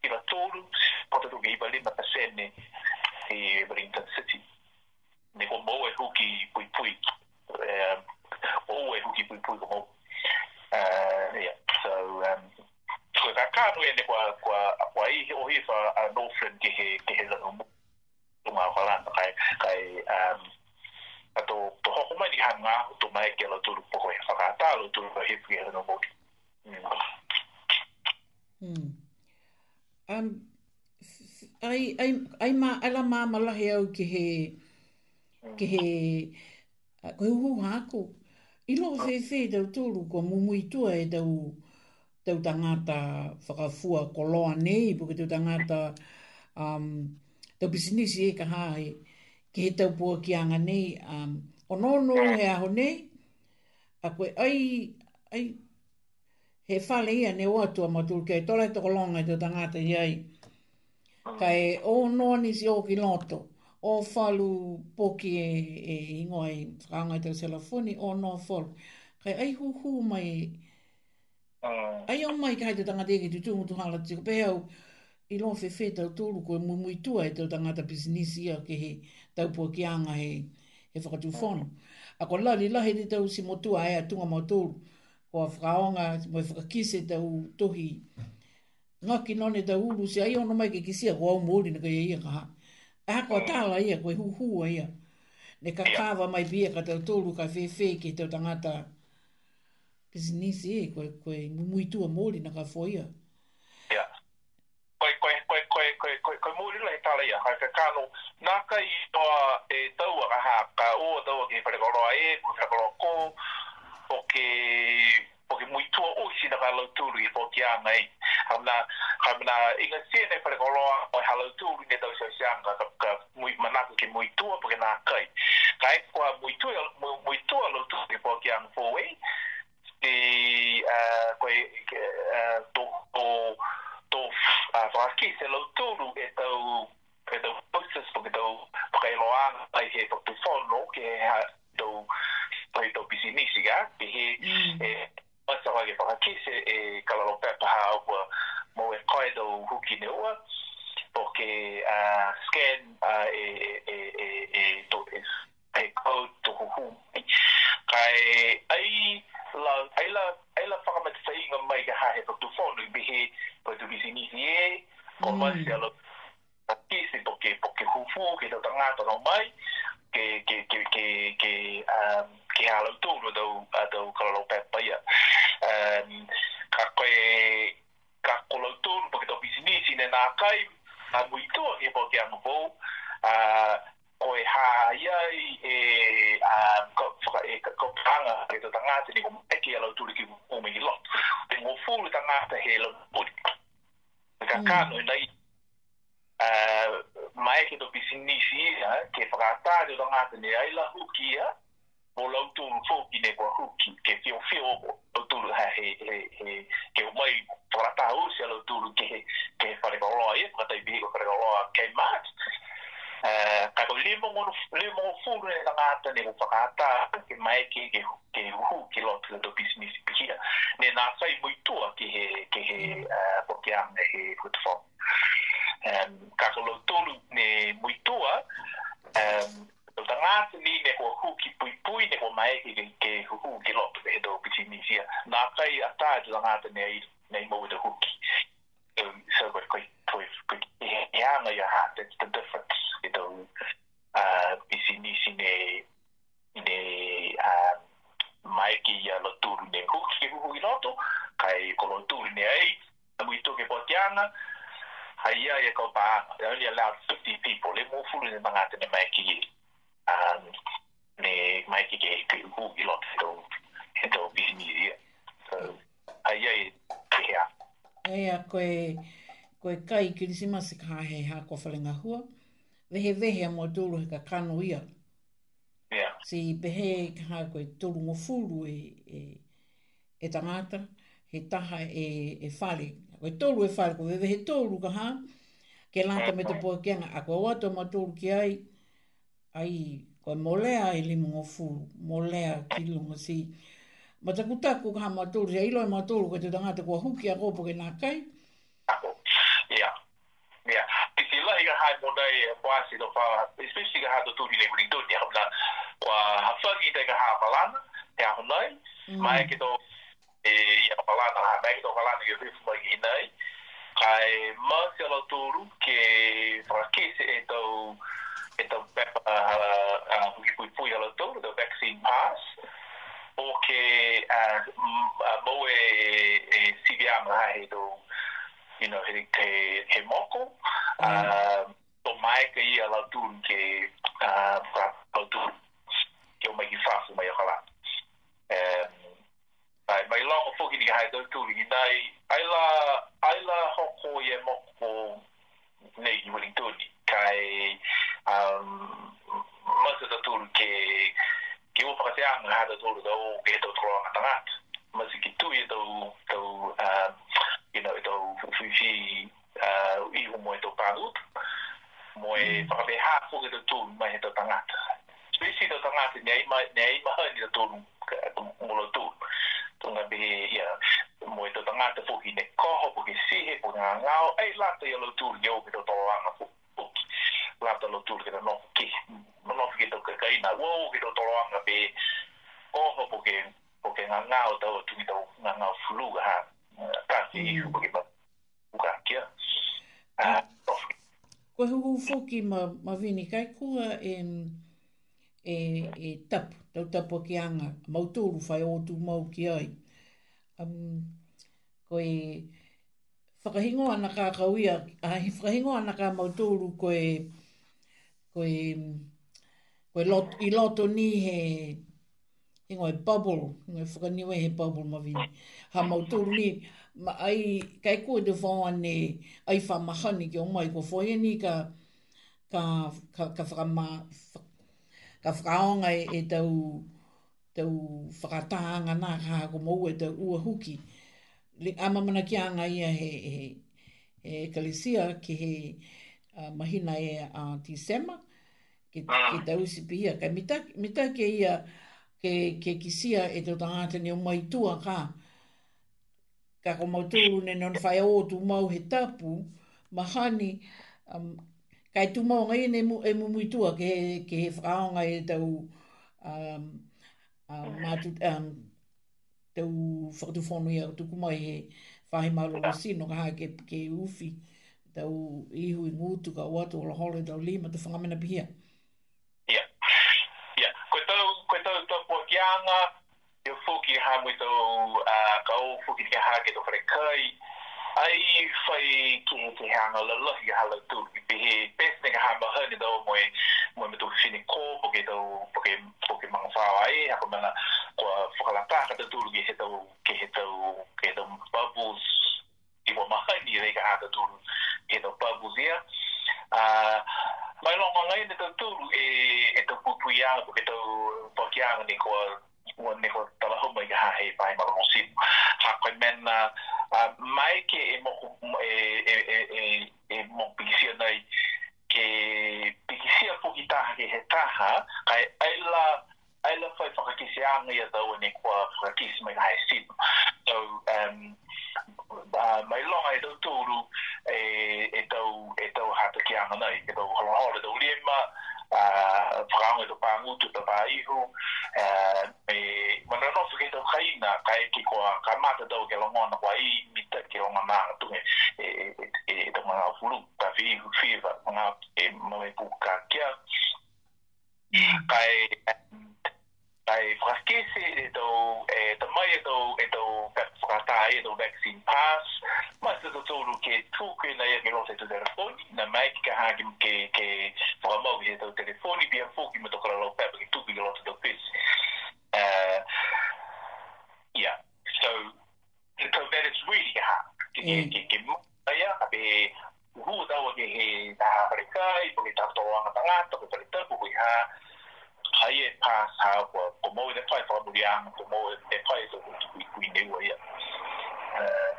hi ba tulu pota tu ke hi ba City ne kwa mo e huki pui pui e Uh, um, e uh, um, ma e hmm. hmm. um, malahe au ki he ki he uh, ko hu hu hako I loko fei fei tau tūru, kua mumu i tua e tau, tau tangata whakafua koloa nei, puke tau tangata um, tau pisinisi e ka hae, ki he tau pua ki anga nei. Um, o nono he aho nei, a koe ai, ai, he whale ia ne oatua ma tūru kei, tōlai tōko longa i tau tangata i ai. Oh. Kai o nono ni o ki loto o falu poki e, e ingoa i whakangai tau telefoni o no falu. Kai ai hu hu mai, uh, ai o mai kai te tangata ege tu tungu tu hala tiko pehau, i loa whi whi tau tūru koe mui mui tua e tau tangata bisnisi a ke he tau pua anga he, he whakatu whono. A ko lali lahi te tau si motua e a tunga mo tūru, ko a whakaonga, mo e whakakise tau tohi, ngaki none tau uru, si ai ono mai ke kisia ko au mōri na kai ia kaha. Ka E hako atala ia, koe hu ia. Ne ka kawa mai bia ka tau tolu ka whewhe ki tau tangata. Kisi nisi e, koe, koe mui tua mōri na ka foia. Ia. Yeah. Koe, koe, koe, koe, koe, koe, koe mōri lai tala ia. Kaka kano, naka i toa e taua ka o ua taua ki whare koroa e, koe whare koroa ko, o ke porque muy tua o si na galo turu i poki anga i hamna hamna i ga sie na pere o e halo turu ne tau sosia anga ka muy manaku ki muy tua porque na kai kai e ko muy tua muy tua lo turu i poki anga fo we e eh e to to to fa ki se lo turu e tau e da pusses porque tau pere lo anga ai he to tu fono ke ha tau pai tau pisinisiga ke he mm. e, masa wa ge pa kise e kala lo pepa ha wa mo e kai do huki ne wa poke a scan a e e e e to e e ko to hu kai ai la ai la ai la fa ma te sai nga mai ga ha he to fo no bi he ko to bi si ni e ko mm. ma se lo kise poke poke hu fu ke to tanga to no mai have kirisima se kaha he ha ko whalinga hua. Wehe wehe a mua he ka kano ia. Yeah. Si pehe kaha koe tolu ngō fulu e, e, e tangata, he taha e, e whale. Koe tolu e, e whale, koe wehe tolu kaha, ke lanta me te mm-hmm. pua kenga. A koe wato mua dolo ki ai, ai koe molea e limu ngō fulu, molea ki lunga si. Ma taku taku kaha mua dolo, si a ilo e mua koe te kua huki a kōpoke nā kai. Yeah. te anga ha te tōru tau ke he tau tōra ngata ngāt. Masi ki tui e tau, tau, uh, you know, e tau whiwhi uh, iho mo e tau pārūt. Mo e mm. whakape hā kō ke tau tōru mai he tau tangāt. Spesi tau tangāt e nea ima hā ni tau tōru mula tōru. Tunga be, ia, mo e tau tangāt e pōki ne koho, pōki sihe, pōki ngā ngāo, ei lāta i alo tōru ngeo ke tau tōra ngā pōki. Lāta lo tōru ke tau nōku ki. Nō nōku ke tau kakaina, wō ke tau tōra ngā be, ia, oho po ke po ke nga nga o tau tu mita nga nga fulu ga ha ka si mm. hu po ke ba u kia ah, ah. ko hu fo ma ma vini kai ko e e e tap tau tapo ki anga mau tōru whai o tu mau ki ai um, ko e whakahingo ana ka kauia a ah, he whakahingo ana ka mau ko e ko e ko e loto ni he i ngoi bubble, i ngoi whakaniwe he bubble ma vini. Ha mautoro ni, ma ai, kai kua te whaua ne, ai whamahani ki o mai, kua whoia ni ka, ka, ka, ka whakama, ka whakaonga e, e tau, tau whakataanga nā ka hako mou e tau ua huki. Le, a mamana ki anga ia he, he, he kalesia ki he uh, mahina e a uh, tisema, ki, ki ah. tau sipi ia. Kai mita, mita ke ia, uh, ke, ke kisia e te tangata ni o maitua ka. Ka ko mautu ne non whae o tu mau he tapu, mahani, um, kai tu mau ngai ne mu, e mu muitua ke, ke he whaonga e tau um, uh, um, matu, um, tau whakatufonu ia tuku mai he whahe maro o sino ka ke, ke ufi tau ihu i ngutu ka oatu o la hole tau lima te whangamena pihia. Mm. tanga, e foki ha mui tō uh, ka o foki ke ha ke tō whare kai, ai whai ke he te hanga la lahi a hala tū, i pehe pēsne ka hama hane tō moe, moe me tō whine kō, po ke tō, po ke, po ke mga whāwa e, hako mana, kua whakalata ka tō tū, ke he tō, ke he tō, ke he tō bubbles, i wa mahani rei ka hata tū, ke tō bubbles ia, Mai longa ngai ni tō tū, e, e tō pupuia, po ke tō, po ke ni kua, ua neko talaho mai ha he pai ma ngosi ha ko men mai ke e mo e e e e e mo pikisia nai ke pikisia po kita ke he taha kai e aila aila fai faka kisi anga ya tau e ne kwa faka kisi mai ha si so um mai longa e tau tūru e, e tau e tau hata ki anga nai e tau holo holo e tau liema e tau whakaonga to pāngutu ta pāihu. Eh, me mana no whakai tau kai nga kai ki kua ka mata tau ke longona kua i mita ke o ngana tunge e, e, e, e ta mga fulu ta whihu whiwa mga e mame puka kia. Mm. Kai ai frakisi e to e to mai e to e to frata e to vaccine pass ma e se to to lu ke tu ke na ye ngelo se to telefoni na mai ke ha ke ke ke fora mo ye to telefoni bia fu ki me to kala lo pe ke tu ke ngelo se to pis eh uh, ya so the covid is really ha ke ke mm. ke ma ya be hu da wo ke ta ha pre kai po ke ta to wa ta ta ke pre ta bu ha hai e pā sā kua ko mō e te pai whaamu ri āma ko mō e te pai so e kutu kui kui neua ia eh,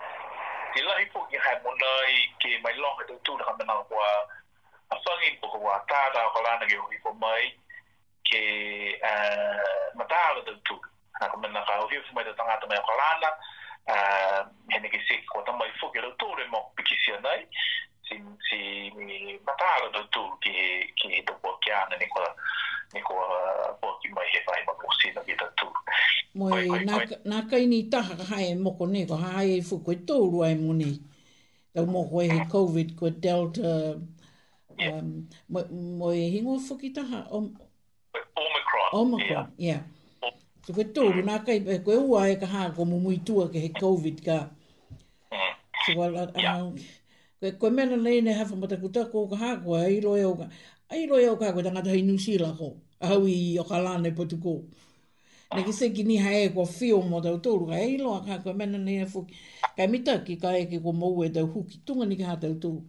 te lahi po ki hai mona i ke mai longa te tūna hamana kua a whangi po kua tātā kua lāna ki hoki po mai ke eh, matāla te tūna nā kua mena kua hoki po mai te tangata mai kua lāna eh, hene ki se kua tamai fo ki rau tūre mō piki sia nai si mi matāla te tūna ki he tōkua ki āna ni kua ni ko po ki mai he pai ma posi na vita tu mo e na na kai ni ta ha e mo ko ne ko ha e fu ko to ru ai mo ni da mo ko he covid ko delta um mo mo hingo fu ki ta ha omicron omicron yeah, yeah. So koe tōru, mm. nā kai, eh, koe ua e ka hāko mō mui tua ke he COVID ka. Mm. So koe, uh, um, koe, koe mena nei ne hawha mata kutako o ka hāko, e iro e o ka, ai roi au kākoe tangata hei nusi lako, au i o ka lāne potuko. Nā ki seki ni hae e kua whio mō tau tōru, ka ei loa kākoe mena nei e fuki. Kai mita ki ka eke kua mou e tau huki, tunga ni ka hā tau tōru.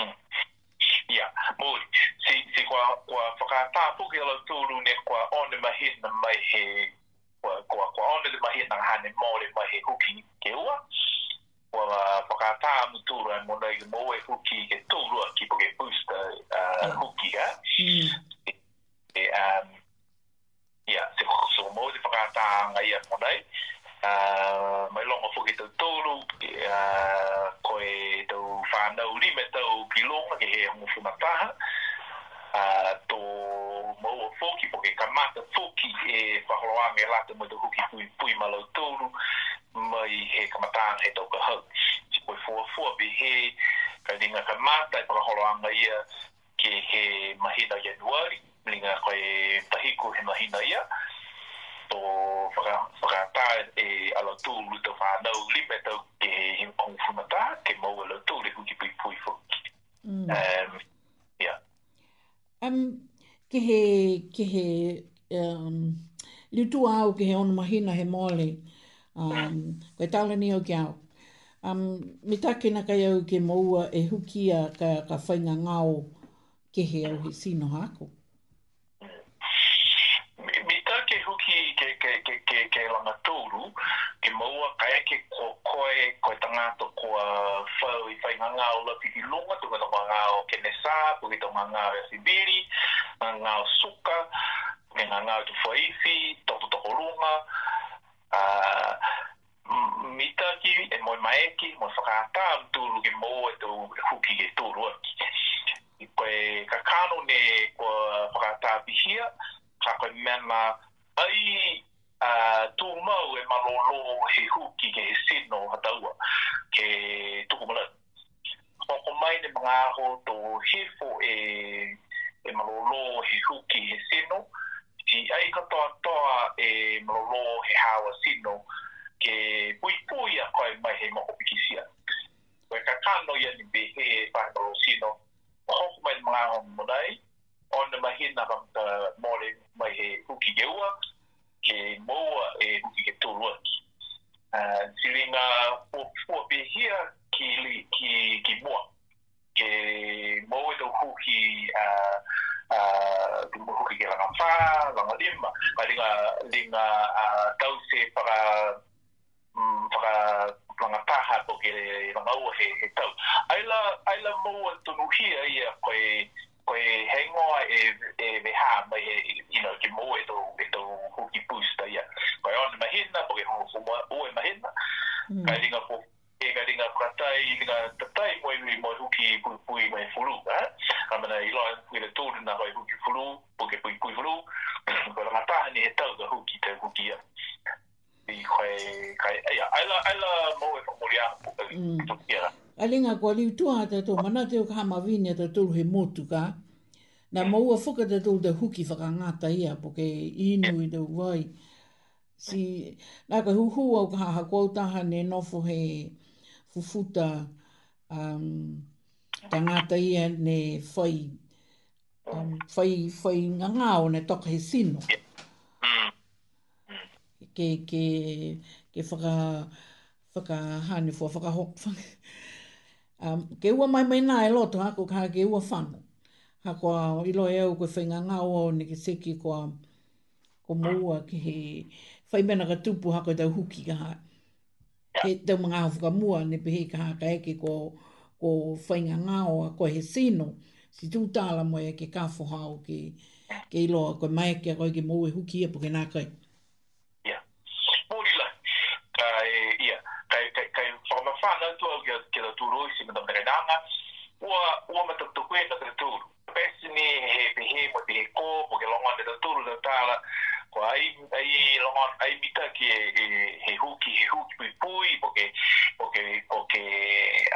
Ia, mm. mōi, si, si kua, kua whakātā fuki ala tōru ne kua one mahina mai he, kua, kua, kua one mahina hane mōre mai he huki ke ua wala whakata amutura mo nei ke moe huki ke tūrua ki po ke pūsta mm. huki ha. Mm. E, um, ia, se kukuso mo te whakata ngai mo nei. Mai longa fuke tau tūru, e, koe tau whanau lima tau ki longa ke he hongu fumataha. Uh, tō mau o fōki, po ke kamata fōki e whaholoa me lata mo te hoki pui, pui malau tōru, mai he kamataan he tau ka hau. Si koe fua fua pe he, ka ringa kamata e whaholoa nga ia ke he mahina ia januari, ringa koe tahiku he mahina ia, tō whakata e ala tōru tō whanau lima tau ke he hongfumata, ke mau ala tōru e hoki pui pui fōki. Mm um, ke he, ke he um, li tu au ke he ono mahina he mole, um, ko e tala ni au ke au. Um, mi take na kai au ke maua e hukia ka, ka whainga ngao ke he au he sino hako. Mi, mi take hukia ke, ke, ke, ke, ke langa tōru, ke maua eke ko koe koe tangata kua whau i whai ngā o lapi i lunga tunga tō ngā o kenesā tunga tō ngā ngā e sibiri ngā o suka ngā ngā o tu whaifi tōtu tōko lunga mita ki e moi maeki mo whakātā am tūru ki mō e tō huki e tūru aki i koe kakano ne kua whakātā pihia kā koe mema ai Ah, tō mau e malolo he huki ke he seno hataua ke tuku mana. Hoko mai ne mga aho tō hefo e, e malolo he huki he seno ki ai katoa toa e malolo he hawa seno ke pui pui a koe mai he moho pikisia. Koe ka kano ia ni be he e pahe malolo seno hoko mai ne mga aho mwanai ona mahina ka mole mai he huki geua ke ke moa e hui ke tōru aki. Tiri ngā pōpua pēhia ki, ki, ki moa. Ke moa e tō hui ki ah, ah, moa hui ke langa whā, langa lima. Ka ringa, ringa uh, tau se whaka mm, whaka um, langa taha tō ke langa ua he, he tau. Aila, aila moa tōru hia ia koe koe hengoa e, e ha mai e, you know, ki moe tō mahina, pake hongo kumua ue mahina. Mm. Kai ringa po, e kai ringa kratai, ringa tatai mo iwi mo huki pui pui mai furu. Ha mana i loa kui le tūru na hoi huki furu, puke pui pui furu. Kwa la matahan i he tau ka huki te huki ia. I kai, kai, ea, aila, aila mo e whamuria po kai mm. tuki ia. A ringa kua liu tua te tō, mana te o ka hama vini te tūru he motu ka. Nā maua whuka te tō te huki whakangata ia, po ke inu i te wai. Yeah si na ka hu hu o ka ha ko ta ha ne no he fufuta um tanga ta i ne foi um foi foi nga nga o ne to he sino ke mm, mm. ke ke fo ka fo ka ha ne fo fo ho um ke u mai mai na e lo to ha ko ka ke u fa ha ko i lo e u ko fo nga nga o ne ke se ki ko ko mo ki he whai mena ka tupu hako tau huki ka hae. He tau mga hawhuka mua ne pehe ka haka eke ko, ko whainga ngāo a koe he sino. Si tū tāla moe ke kāwho hao ke, ke iloa koe mai ke a koe ke mōwe huki e po ke nā kai. Ia. Mōrila. Ka e, ia. Kai, kai, kai whakamawhāna tu au ke, ke la tūro i si mena merenanga. Ua, ua me tuk tuk e na tūro. Pēsini he pehe mo pehe kō po ke longa me tūro tāla. Ia ko ai ai e longa ai pita ki e e huki he huki pui pui porque porque porque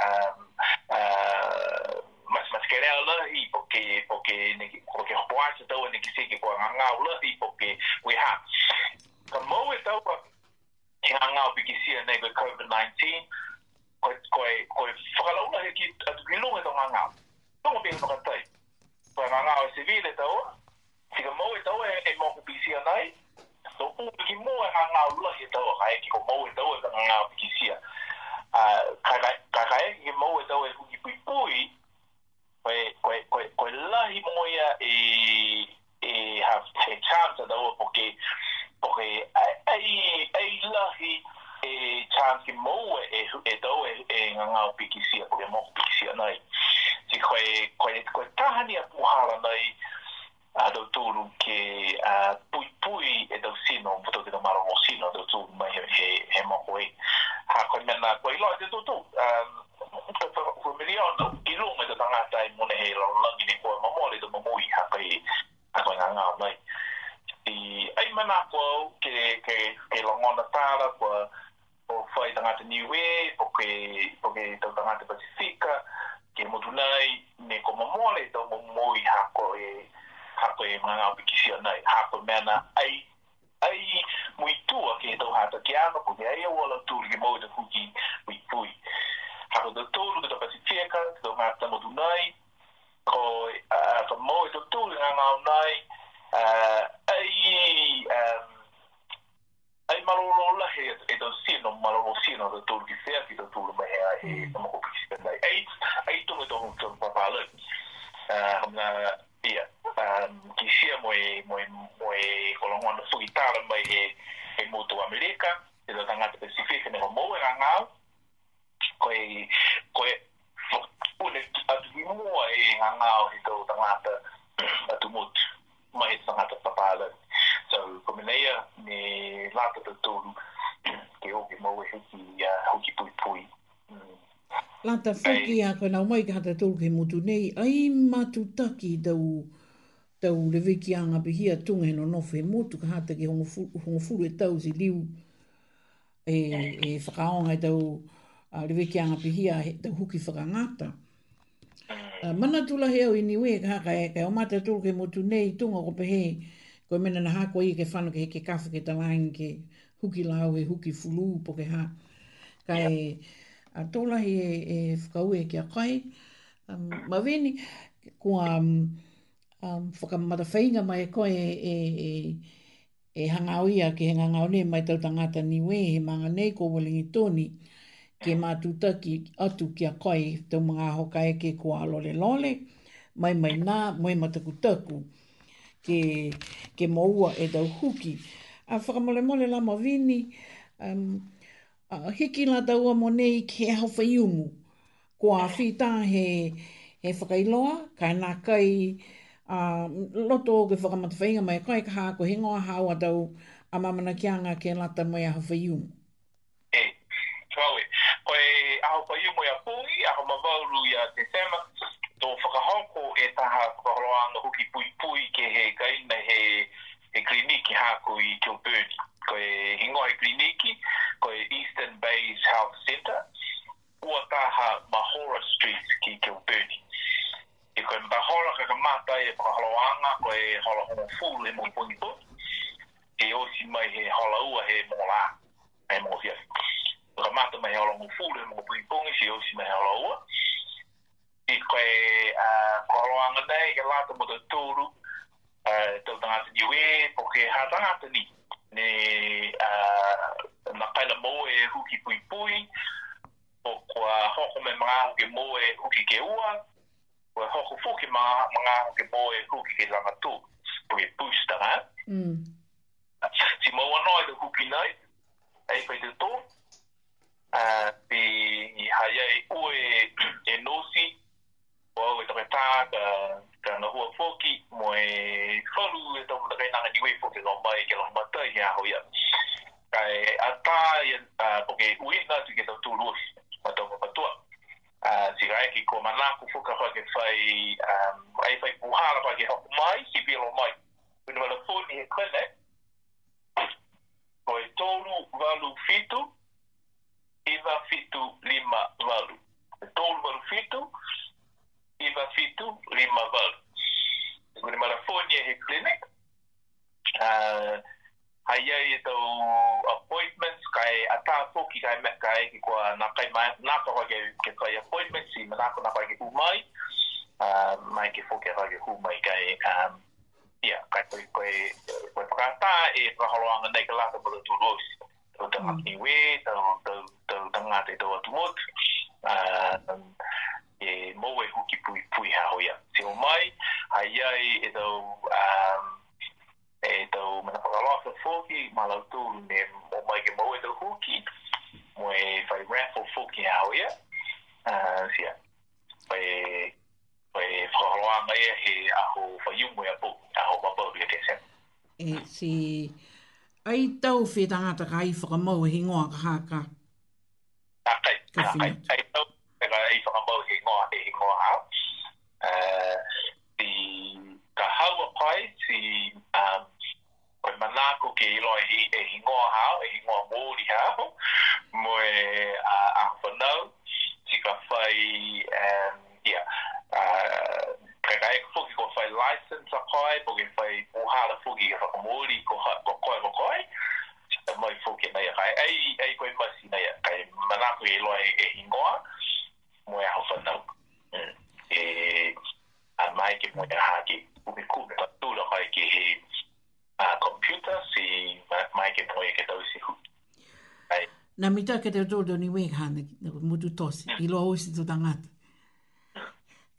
um uh, mas mas que era lá e porque porque ne porque o poar se ne que sei que com a ngau lá e porque we ha como mo tava que a ngau porque se ne 19 koi koi koi fakalaula he ki atu ki lunga tonga ngā. Tonga pia whakatai. Koi Tika mau e tau e, e mau kubisia nai, so u ki mo e hanga ulua e tau a kai, kiko mau e tau e hanga kubisia. Kai kai, kai kai, mau e tau e kuki pui pui, koe, koe, koe, koe lahi moia e, e have te chance tau e poke, poke, ai, lahi, e chance ki mau e, e, e tau e, e hanga kubisia, koe mau kubisia nai. Tika koe, koe, koe tahani a puhara nai, a ah, dau tūru ke a ah, pui pui e dau sino puto ki tamara o sino dau tūru mai he, he mako e a koi mena kua ilo e te tū tū um, kua miri o nau ki rung e te tangata e mune he rau langi ni kua mamole te mamui a koi a koi ngā ngā mai i ai mena kua au ke, ke, ke longona tāra kua o whai tangata ni ue po ke, po ke tau tangata pasifika ke modunai ne kua mamole te mamui a koi e hapo e mga ngao piki sio nai, hapo mena ai, ai mui tua ke e tau hata ke ano, pume ai e wala tūru ke mou te huki mui pui. Hapo te tūru ke tau pasi tieka, ke tau ngā tamo tu nai, ko e ato mou e tau tūru ngā ngao nai, ai, ai malolo lahe e tau sino, malolo sino te tūru ki sea ki tau tūru mai ai, e mm. tau mou piki sio nai. Ai, ai tūru e tau hukum papalik, Uh, whaki a ka nau mai ka ta tolu ke motu nei, ai matu taki dau tau leweki a ngā pihia tunga no no nofe motu ka hata ki hongo furu e tau si liu e, e whakaonga e tau a leweki a ngā pihia tau huki whakangata. ta mana la he ni iniwe ka haka e, ka e o mata tolu ke motu nei tunga ko pehe ko mena na ko i ke fano ke ke kafu ke tawain ke huki lau e huki fulu po ke ha. Ka e a tōlahi e, e whakaue ki kai. Um, ma weni, ko a um, um, whakamata whainga mai e koe e, e, e, e hanga oi a ke henga ngau nei mai tautangata ni we he manga nei ko walingi tōni ke mātutaki atu ki a koe tau mga hoka e ke ko a lole lole mai mai nā mai mataku taku ke, ke maua e tau huki a whakamole mole la ma vini um, uh, hiki la daua mo nei ke hau whai umu. Ko a whita he, he whakailoa, ka nā kai uh, loto o ke whakamata whainga mai kai kaha ko he ngoa hau a dau a mamana ki anga ke lata mai a hau whai umu. E, trawe, koe a hau whai umu ia pui, a hau mawauru ia te e pui pui ke he kaina kliniki hako i Kilburn. Koe hingoa e kliniki, koe Eastern Bay's Health Centre, ua taha Mahora Street ki Kilburni. I koe Mahora ka ka mata e ka haloanga, koe hala hono fulu e mungi pungi e osi mai he hala ua he mōla, he mō fia. Ka mata mai he hala hono fulu e mungi pungi pungi, si osi mai he hala ua. I koe ka haloanga nei, ke lata mo tūru, tau tangata niwe, po ke hatangata niwe ne a makaila mo e huki pui pui o kwa hoko me mga huki mo e huki ke ua o hoko fuki mga, mga huki mo e huki ke langa tu pui pui stara mm. si mo wano e huki nai e pe te tō uh, pi haia e ue e nosi o uh, e tau ta ka e ka no hua foki mo e folu e tau mo na ni we foki no mai ke lo mata i a hoia ka e ata e a poke ui na tu ke tau tu lu ma tau mo patua a si ga e ki ko mana ku foka ho ke fai um, ai fai puhara pa ke hoku mai si pi lo mai ui nama la foni e kwele mo e tolu valu fitu Iva fitu lima valu. Tolu valu fitu, iva fitu lima val kwenye marafonia he clinic uh, ah, haia itu tau appointments kai atapo ki kai me kai ki kwa na kai mai na pa ke ke kai appointments i na ko na pa umai uh, ah, mai ke fokus ke umai kai ah, ya ia kai koe koe koe pakata e paholoanga nei ka lata mala tu rosi tau tau haki hmm. we ai e tau um, e tau mana kakaloa foki ma lau tu ne o mai ke mau e tau huki mo e fai rafo foki a hau ia uh, sia fai fai kakaloa mai e he aho fai yungu e apu aho mabau bia te sen e si ai tau fe tangata e kai whakamau hingoa kaha ka kakai kakai ke te tō tō ni wē kāne, mutu tosi, i loa osi tō tangata.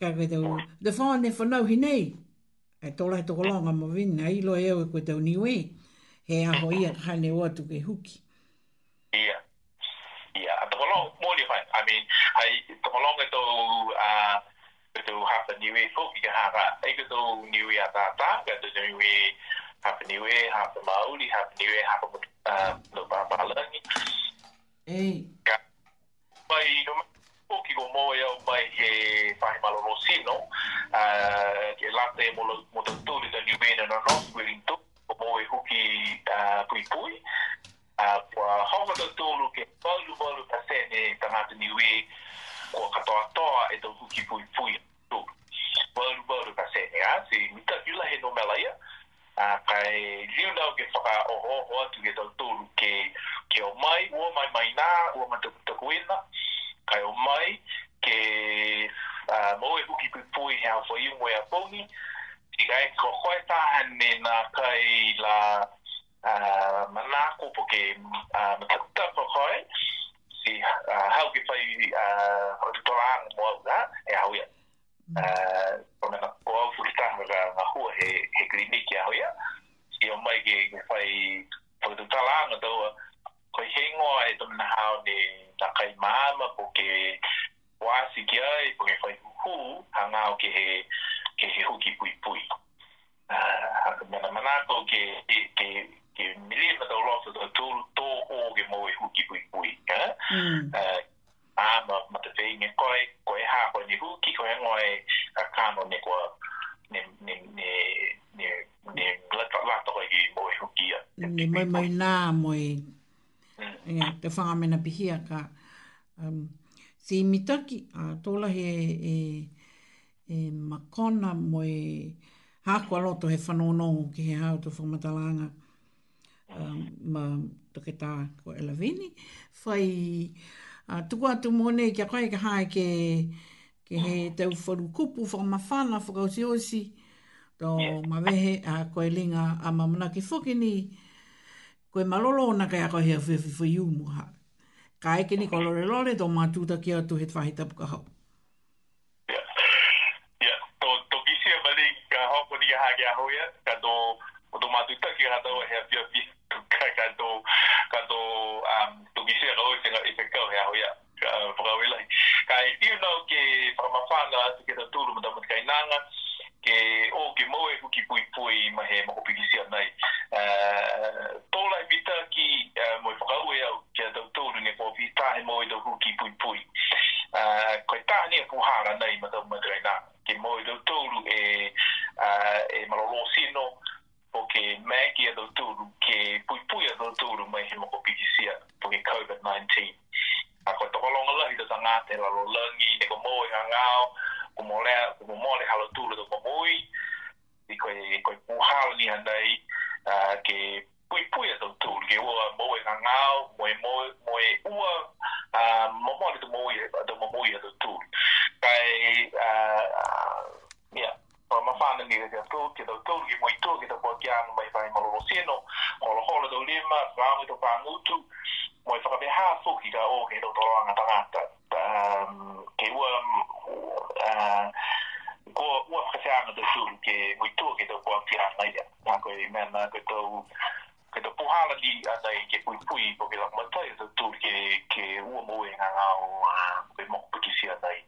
Ka koe tō, the whāne whanau hi nei, e tō lai tō kolonga mo vina, i loa eo e koe tō ni wē, he aho ia kāne o atu ke huki. āmena pihia ka um, si mitaki a tola he e, e makona mo e ko loto he whanonongo ki he hau tō whamatalanga um, ma toke tā ko elavini fai a, tuku atu mone ki koe ka ha ke ke he tau wharu kupu whamawhana whakausi osi tō ma wehe a koe linga a mamuna ki ni koe malolo ona kai a koe hea whiwhi whiwhi Ka eke ni kolore lore, tō mātūta ki atu he tawhi tapu ka hau. Ia, tō tō kisi e mali ka hau kuni ka hake aho ia, ka tō o tō mātūta ki atu he apia pi, ka tō ka tō um, tō kisi e rau e tenga e kau he aho ia, pura uh, wilai. Ka e tio nau ke whamawhanga atu ke tatūru mata matakai nanga, ke o ke mau e huki pui pui mahe mokopikisi anai. Uh, Eh, mo i whakau e au kia tau tōru nge kua pi tāhe mo i tau huki pui pui. Eh, koe tāne a puhara nei ma tau madurai nā. Ke mo i tau tōru e, eh, e malolo sino po ke mēki a tau tōru ke pui pui a tau tōru mai he moko pikisia po ke COVID-19. A koe toko longa lahi tau tanga te lalo lengi ne ko mo i hangau ku mo le halo tūru tau mamui i koe puhara ni handai ke pui pui a tau tūru ke ua moe ngā ngāo, moe moe, moe ua uh, mamore tu moe a tau mamoe a tau tūru. Kai, ia, pa mawhāna ni rei tau ke tau tūru ke moe tūru ke tau pua ki anu mai whai maloro sieno, holo holo tau lima, rāmu tau pāngutu, moe whakabeha fuki ka o ke tau tōroanga tangata. Um, ke ua, uh, ko ua whakaseanga tau tūru ke moe tūru ke tau pua ki anu mai ia. Nā koe i mena koe tau ke te pohala di ana i ke pui pui po ke lakma tai te tūr ke, ke ua moe ngā ngā o koe moku putisi ana i.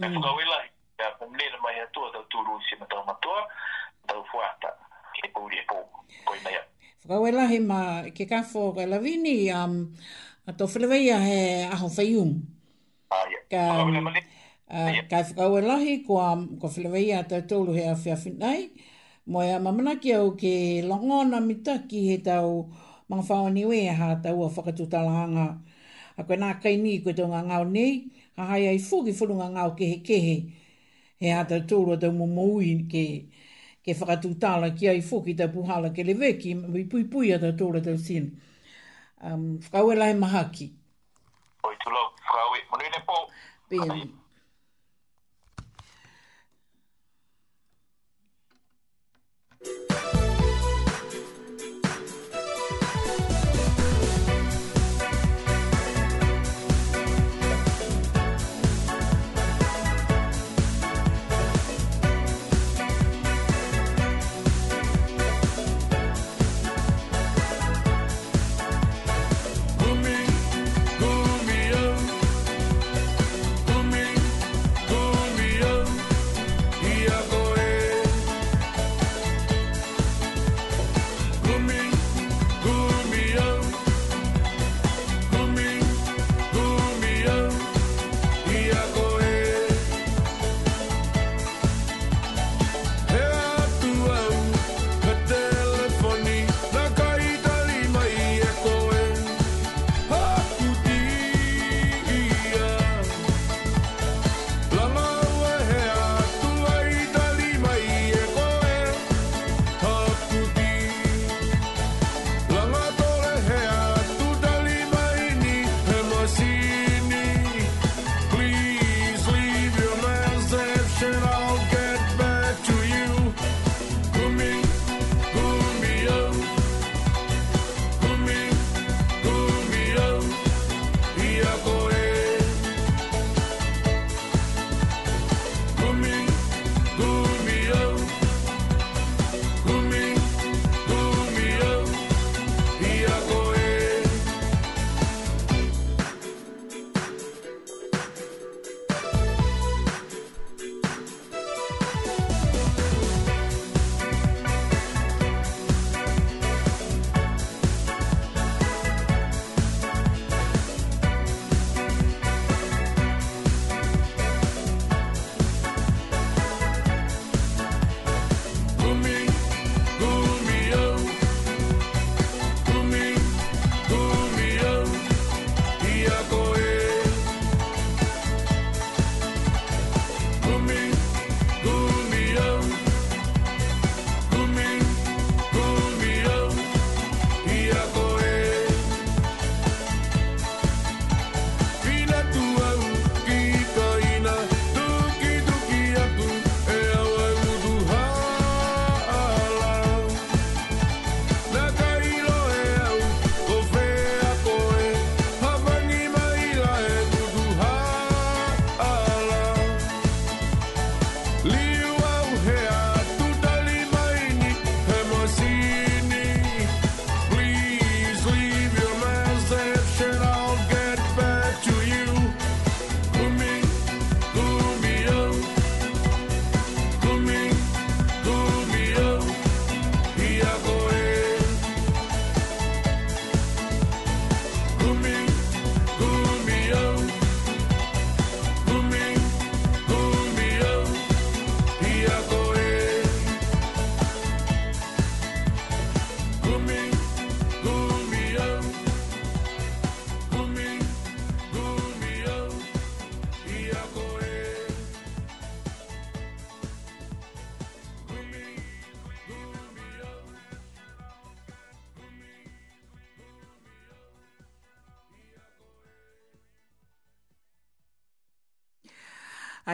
Mm. E whakau e lai, ka pumlele mai atua te tūru i sima tau matua, tau fuata ke pūri e pō, koe mai atu. Whakau e ma ke kafo ka um, a tō whilaweia he aho whaiung. Um. Ah, ka, um, uh, yeah. ka whakau e lai, ko, um, ko whilaweia tau he a whiawhinai. Moia mamana ki au ke longona mitaki he tau mga whaoni we ha tau a whakatutalanga. A koe nā kai ni koe tau ngā ngāo nei, ha hai ai fōki whuru ngā ngāo kehe kehe. He ha tau tōrua tau mumuui ke, ke tala ki ai fōki tau puhala ke le veki mui pui pui a tau tōrua tau sien. Um, whakaue lai e mahaki. Oi tūlau, whakaue. Manu e ne pō. Pēnei.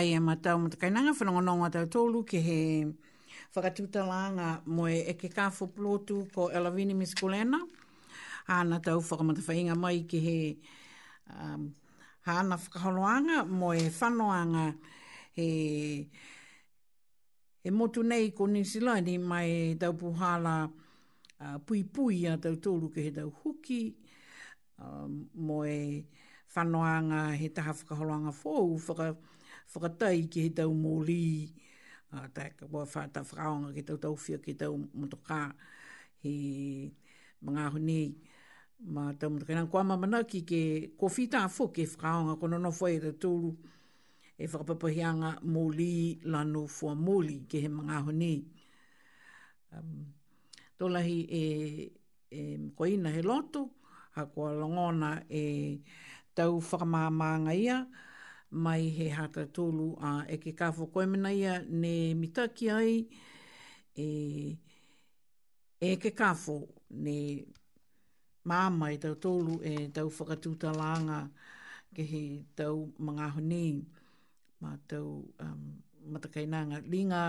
ai e matau mata kainanga whanonga tau tolu ke he whakatuta langa mo e ke kāfu plotu ko Elavini Miss Kulena. Hāna tau whakamata whainga mai ke he um, hāna whakaholoanga moe whanoanga he e motu nei ko New Zealand mai tau puhala uh, pui pui a tau tolu ke he tau huki um, moe whanoanga he taha whakaholoanga fōu whakaholoanga whakatai ki he tau mōli, uh, ah, ka wā whāta whakaonga ki tau tauwhia ki tau motokā, he mga hune, ma tau motokā. Nā kua mamana ki ke kofita a fuk e whakaonga, kono no whai te tūru, e whakapapahianga mōli lano fua mōli ki he mga hune. Um, tō e, e koina he loto, ha kua longona e tau whakamāmānga ia, e, mai he hata tolu a uh, e ke kafo koe ia ne mitaki ai e, e ke kafo ne māma e tau tolu e tau whakatūta langa ke he tau mga honi ma tau um, matakainanga linga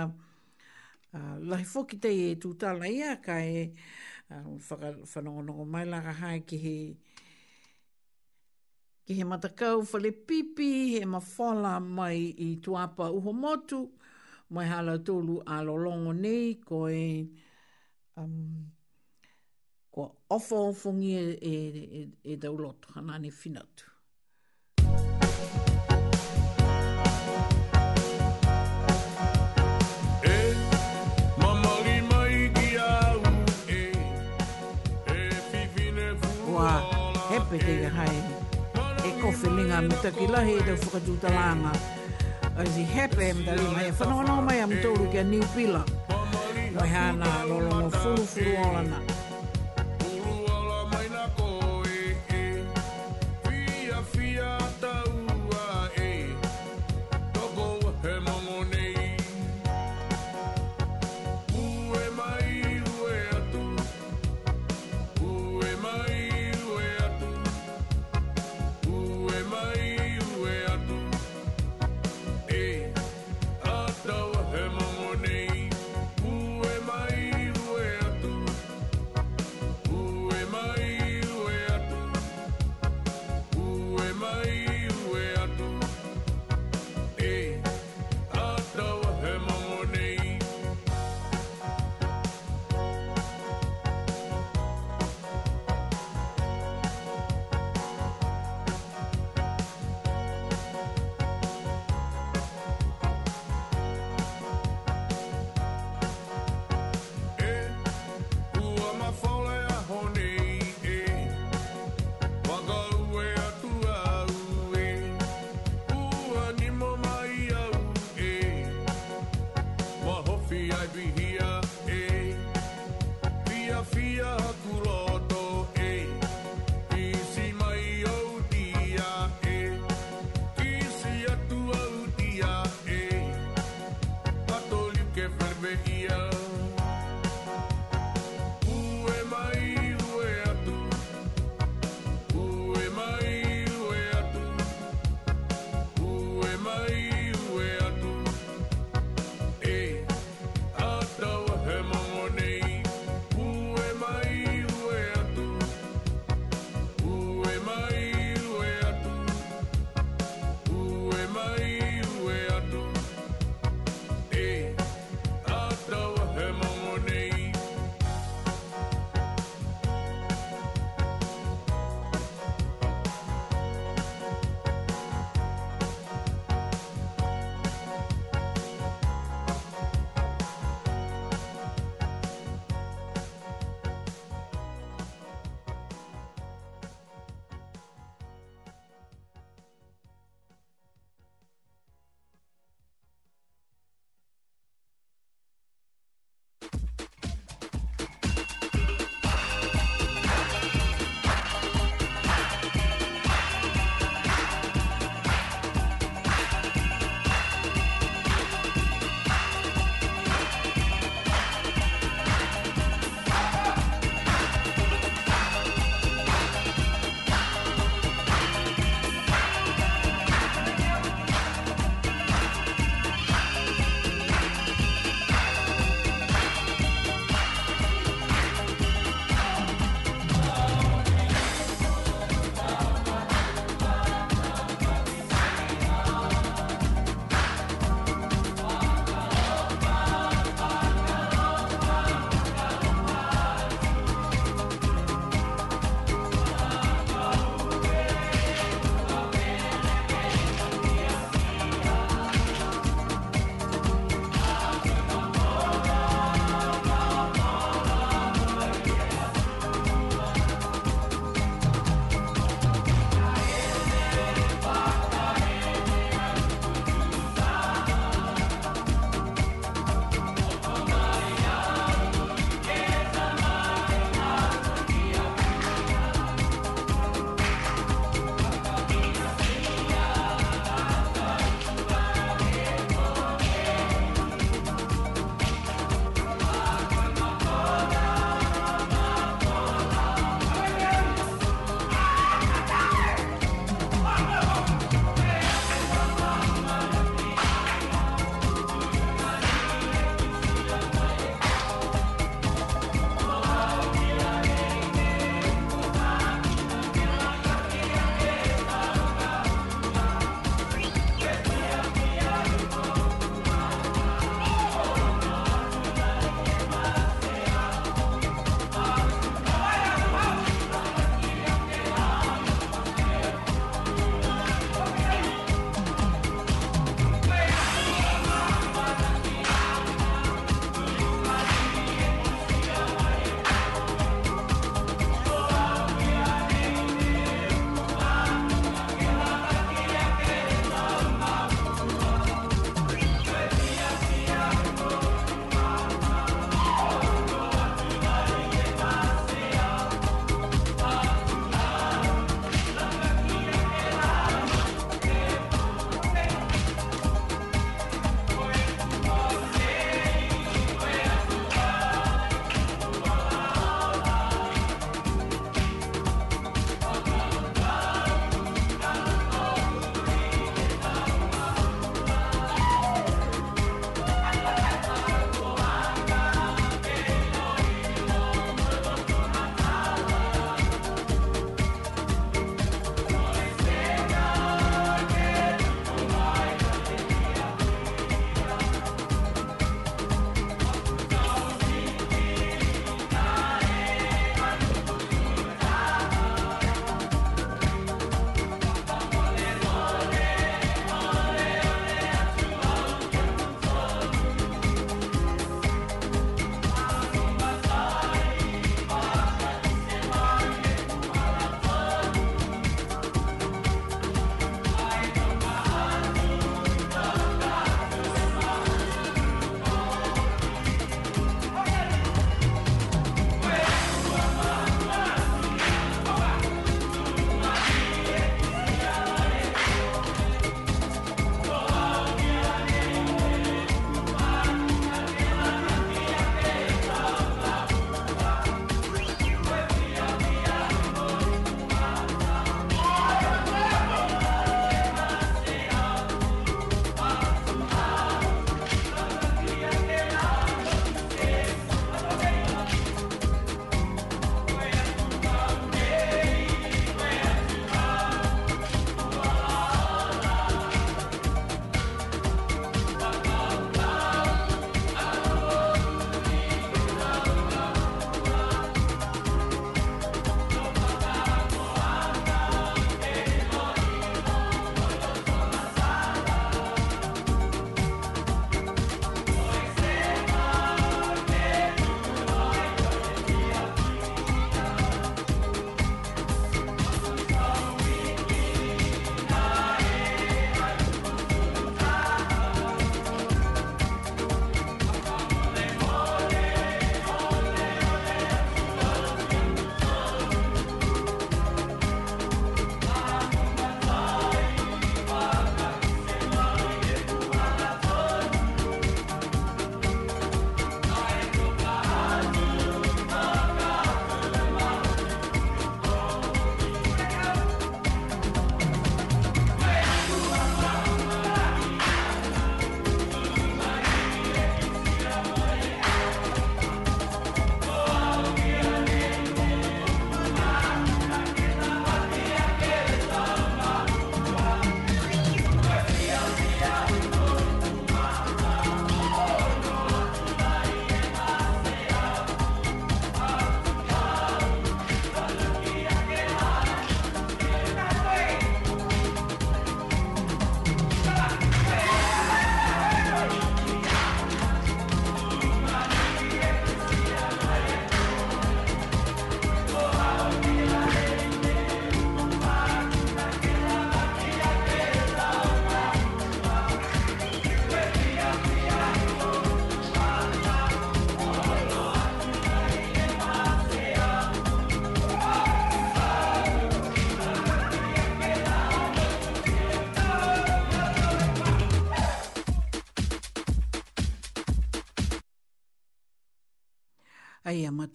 uh, lahi foki te e tūtala ia ka e um, whanongonongo mai laka hai ke he ki he matakau whale pipi, he mawhala mai i tuapa uho motu, mai hala tolu a lolongo nei, ko e, um, ko ofo fungi e, e, e dauloto, e hanane finatu. Wow, happy day, hi whininga mi taki lahi e tau whakatuta langa. Ozi hepe e mtali mai e whanonga mai am tōru ki a New Pila. Mai hana lolo no furu furu furu furu olana.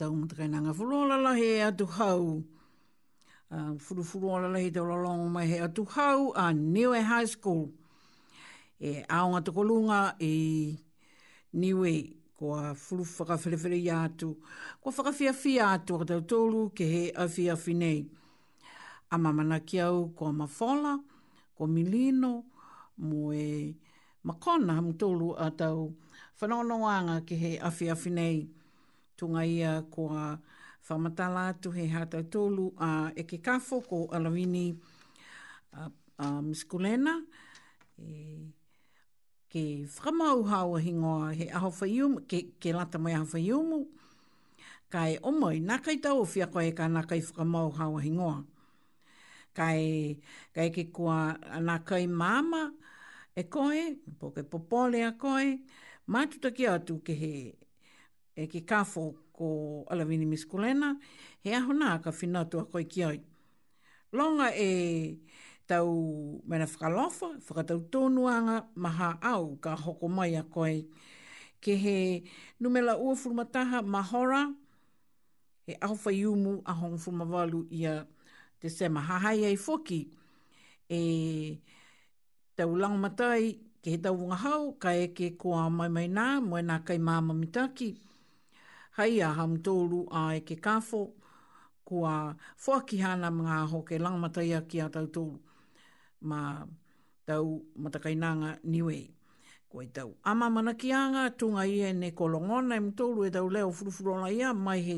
tau mtakainanga furuola lahi e atu hau. Ah, furu furuola lahi tau lalongo mai he atu hau a Niue High School. E aonga tukolunga i Niue kua furu whakawhiriwhiri i atu. Kua whakawhiawhia atu a tau tolu ke he awhiawhi nei. A mamana ki au a mafola, ko milino, mo e makona hamu tolu a tau whanonoanga ke he awhiawhi nei tunga ia ko a whamatala tu he hata tolu a e ke kafo ko alawini a, a Miss Kulena e, ke whamau hawa hingoa he aho whaiumu ke, ke lata mai aho whaiumu kai o mai nā kai tau fia koe ka nā kai whamau hawa hingoa kai, kai ke kua nā kai mama e koe, po ke popole a koe, mātutaki atu ke he e ki kafo ko Alawini Miskulena, he aho nā ka whinatu a koi ki Longa e tau mena whakalofa, whakatau tōnuanga maha au ka hoko mai a koi. Ke he numela ua furumataha mahora, e aho whai umu a hong furumawalu ia te se mahahai ai foki. E tau matai, ke he tau wunga hau, ka eke koa mai mai nā, mai nā kai māma mitaki. Mitaki hei a hamtoru ae ke kafo, kua whakihana mga aho ke langmataia ki a tau tōru. Ma tau matakainanga niwe. Koe tau ama manakianga anga, tunga i e ne kolongona e mtoru e tau leo furufurona ia, mai he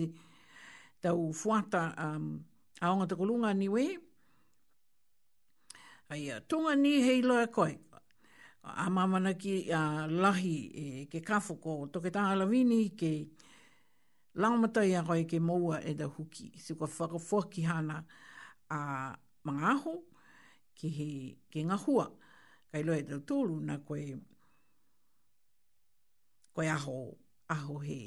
tau fuata um, a onga takolunga niwe. Aia, tunga ni hei loa koe. Amamana ki uh, lahi e, ke kafo ko toketanga lawini ke... Ke Laumatai a koe ke moua e da huki. Si kua whakafua ki hana a mga aho ki, he, ki ngā hua. Kai loe e tau tōru na koe, koe aho, aho he.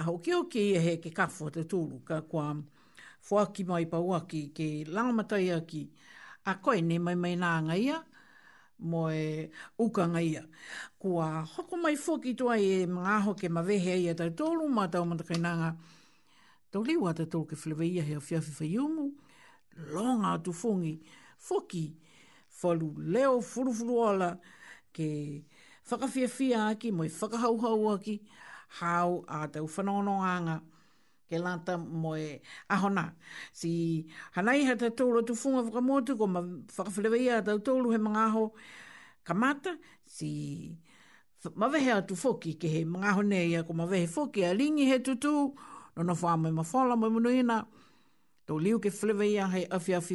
Aho ki o ki e he ke kafu tau tōru ka kua ki mai pauaki ke laumatai a ki. A koe ne mai mai nā ngai ia mo e ukanga ia. Kua hoko mai fōki tua e mga aho ke mawehe ia tau tōlu mā tau matakainanga. Tau liu ata tōlu ke whilewe ia hea whiawhi whaiumu. Longa tu fōngi fōki whalu leo furufuru ala ke whakawhiawhia aki mo e whakahauhau aki hau a tau whanononganga ke lanta mo e ahona. Si hanai ha te tōlo tu funga whakamotu, ko ma whakawhilewe ia tau tōlo he mga aho kamata, si mawehe atu foki ke he mga aho nei ia, ko mawehe foki a ringi he tutu, nono na whaamai ma whala mai munu ina, liu ke whilewe ia he awhi awhi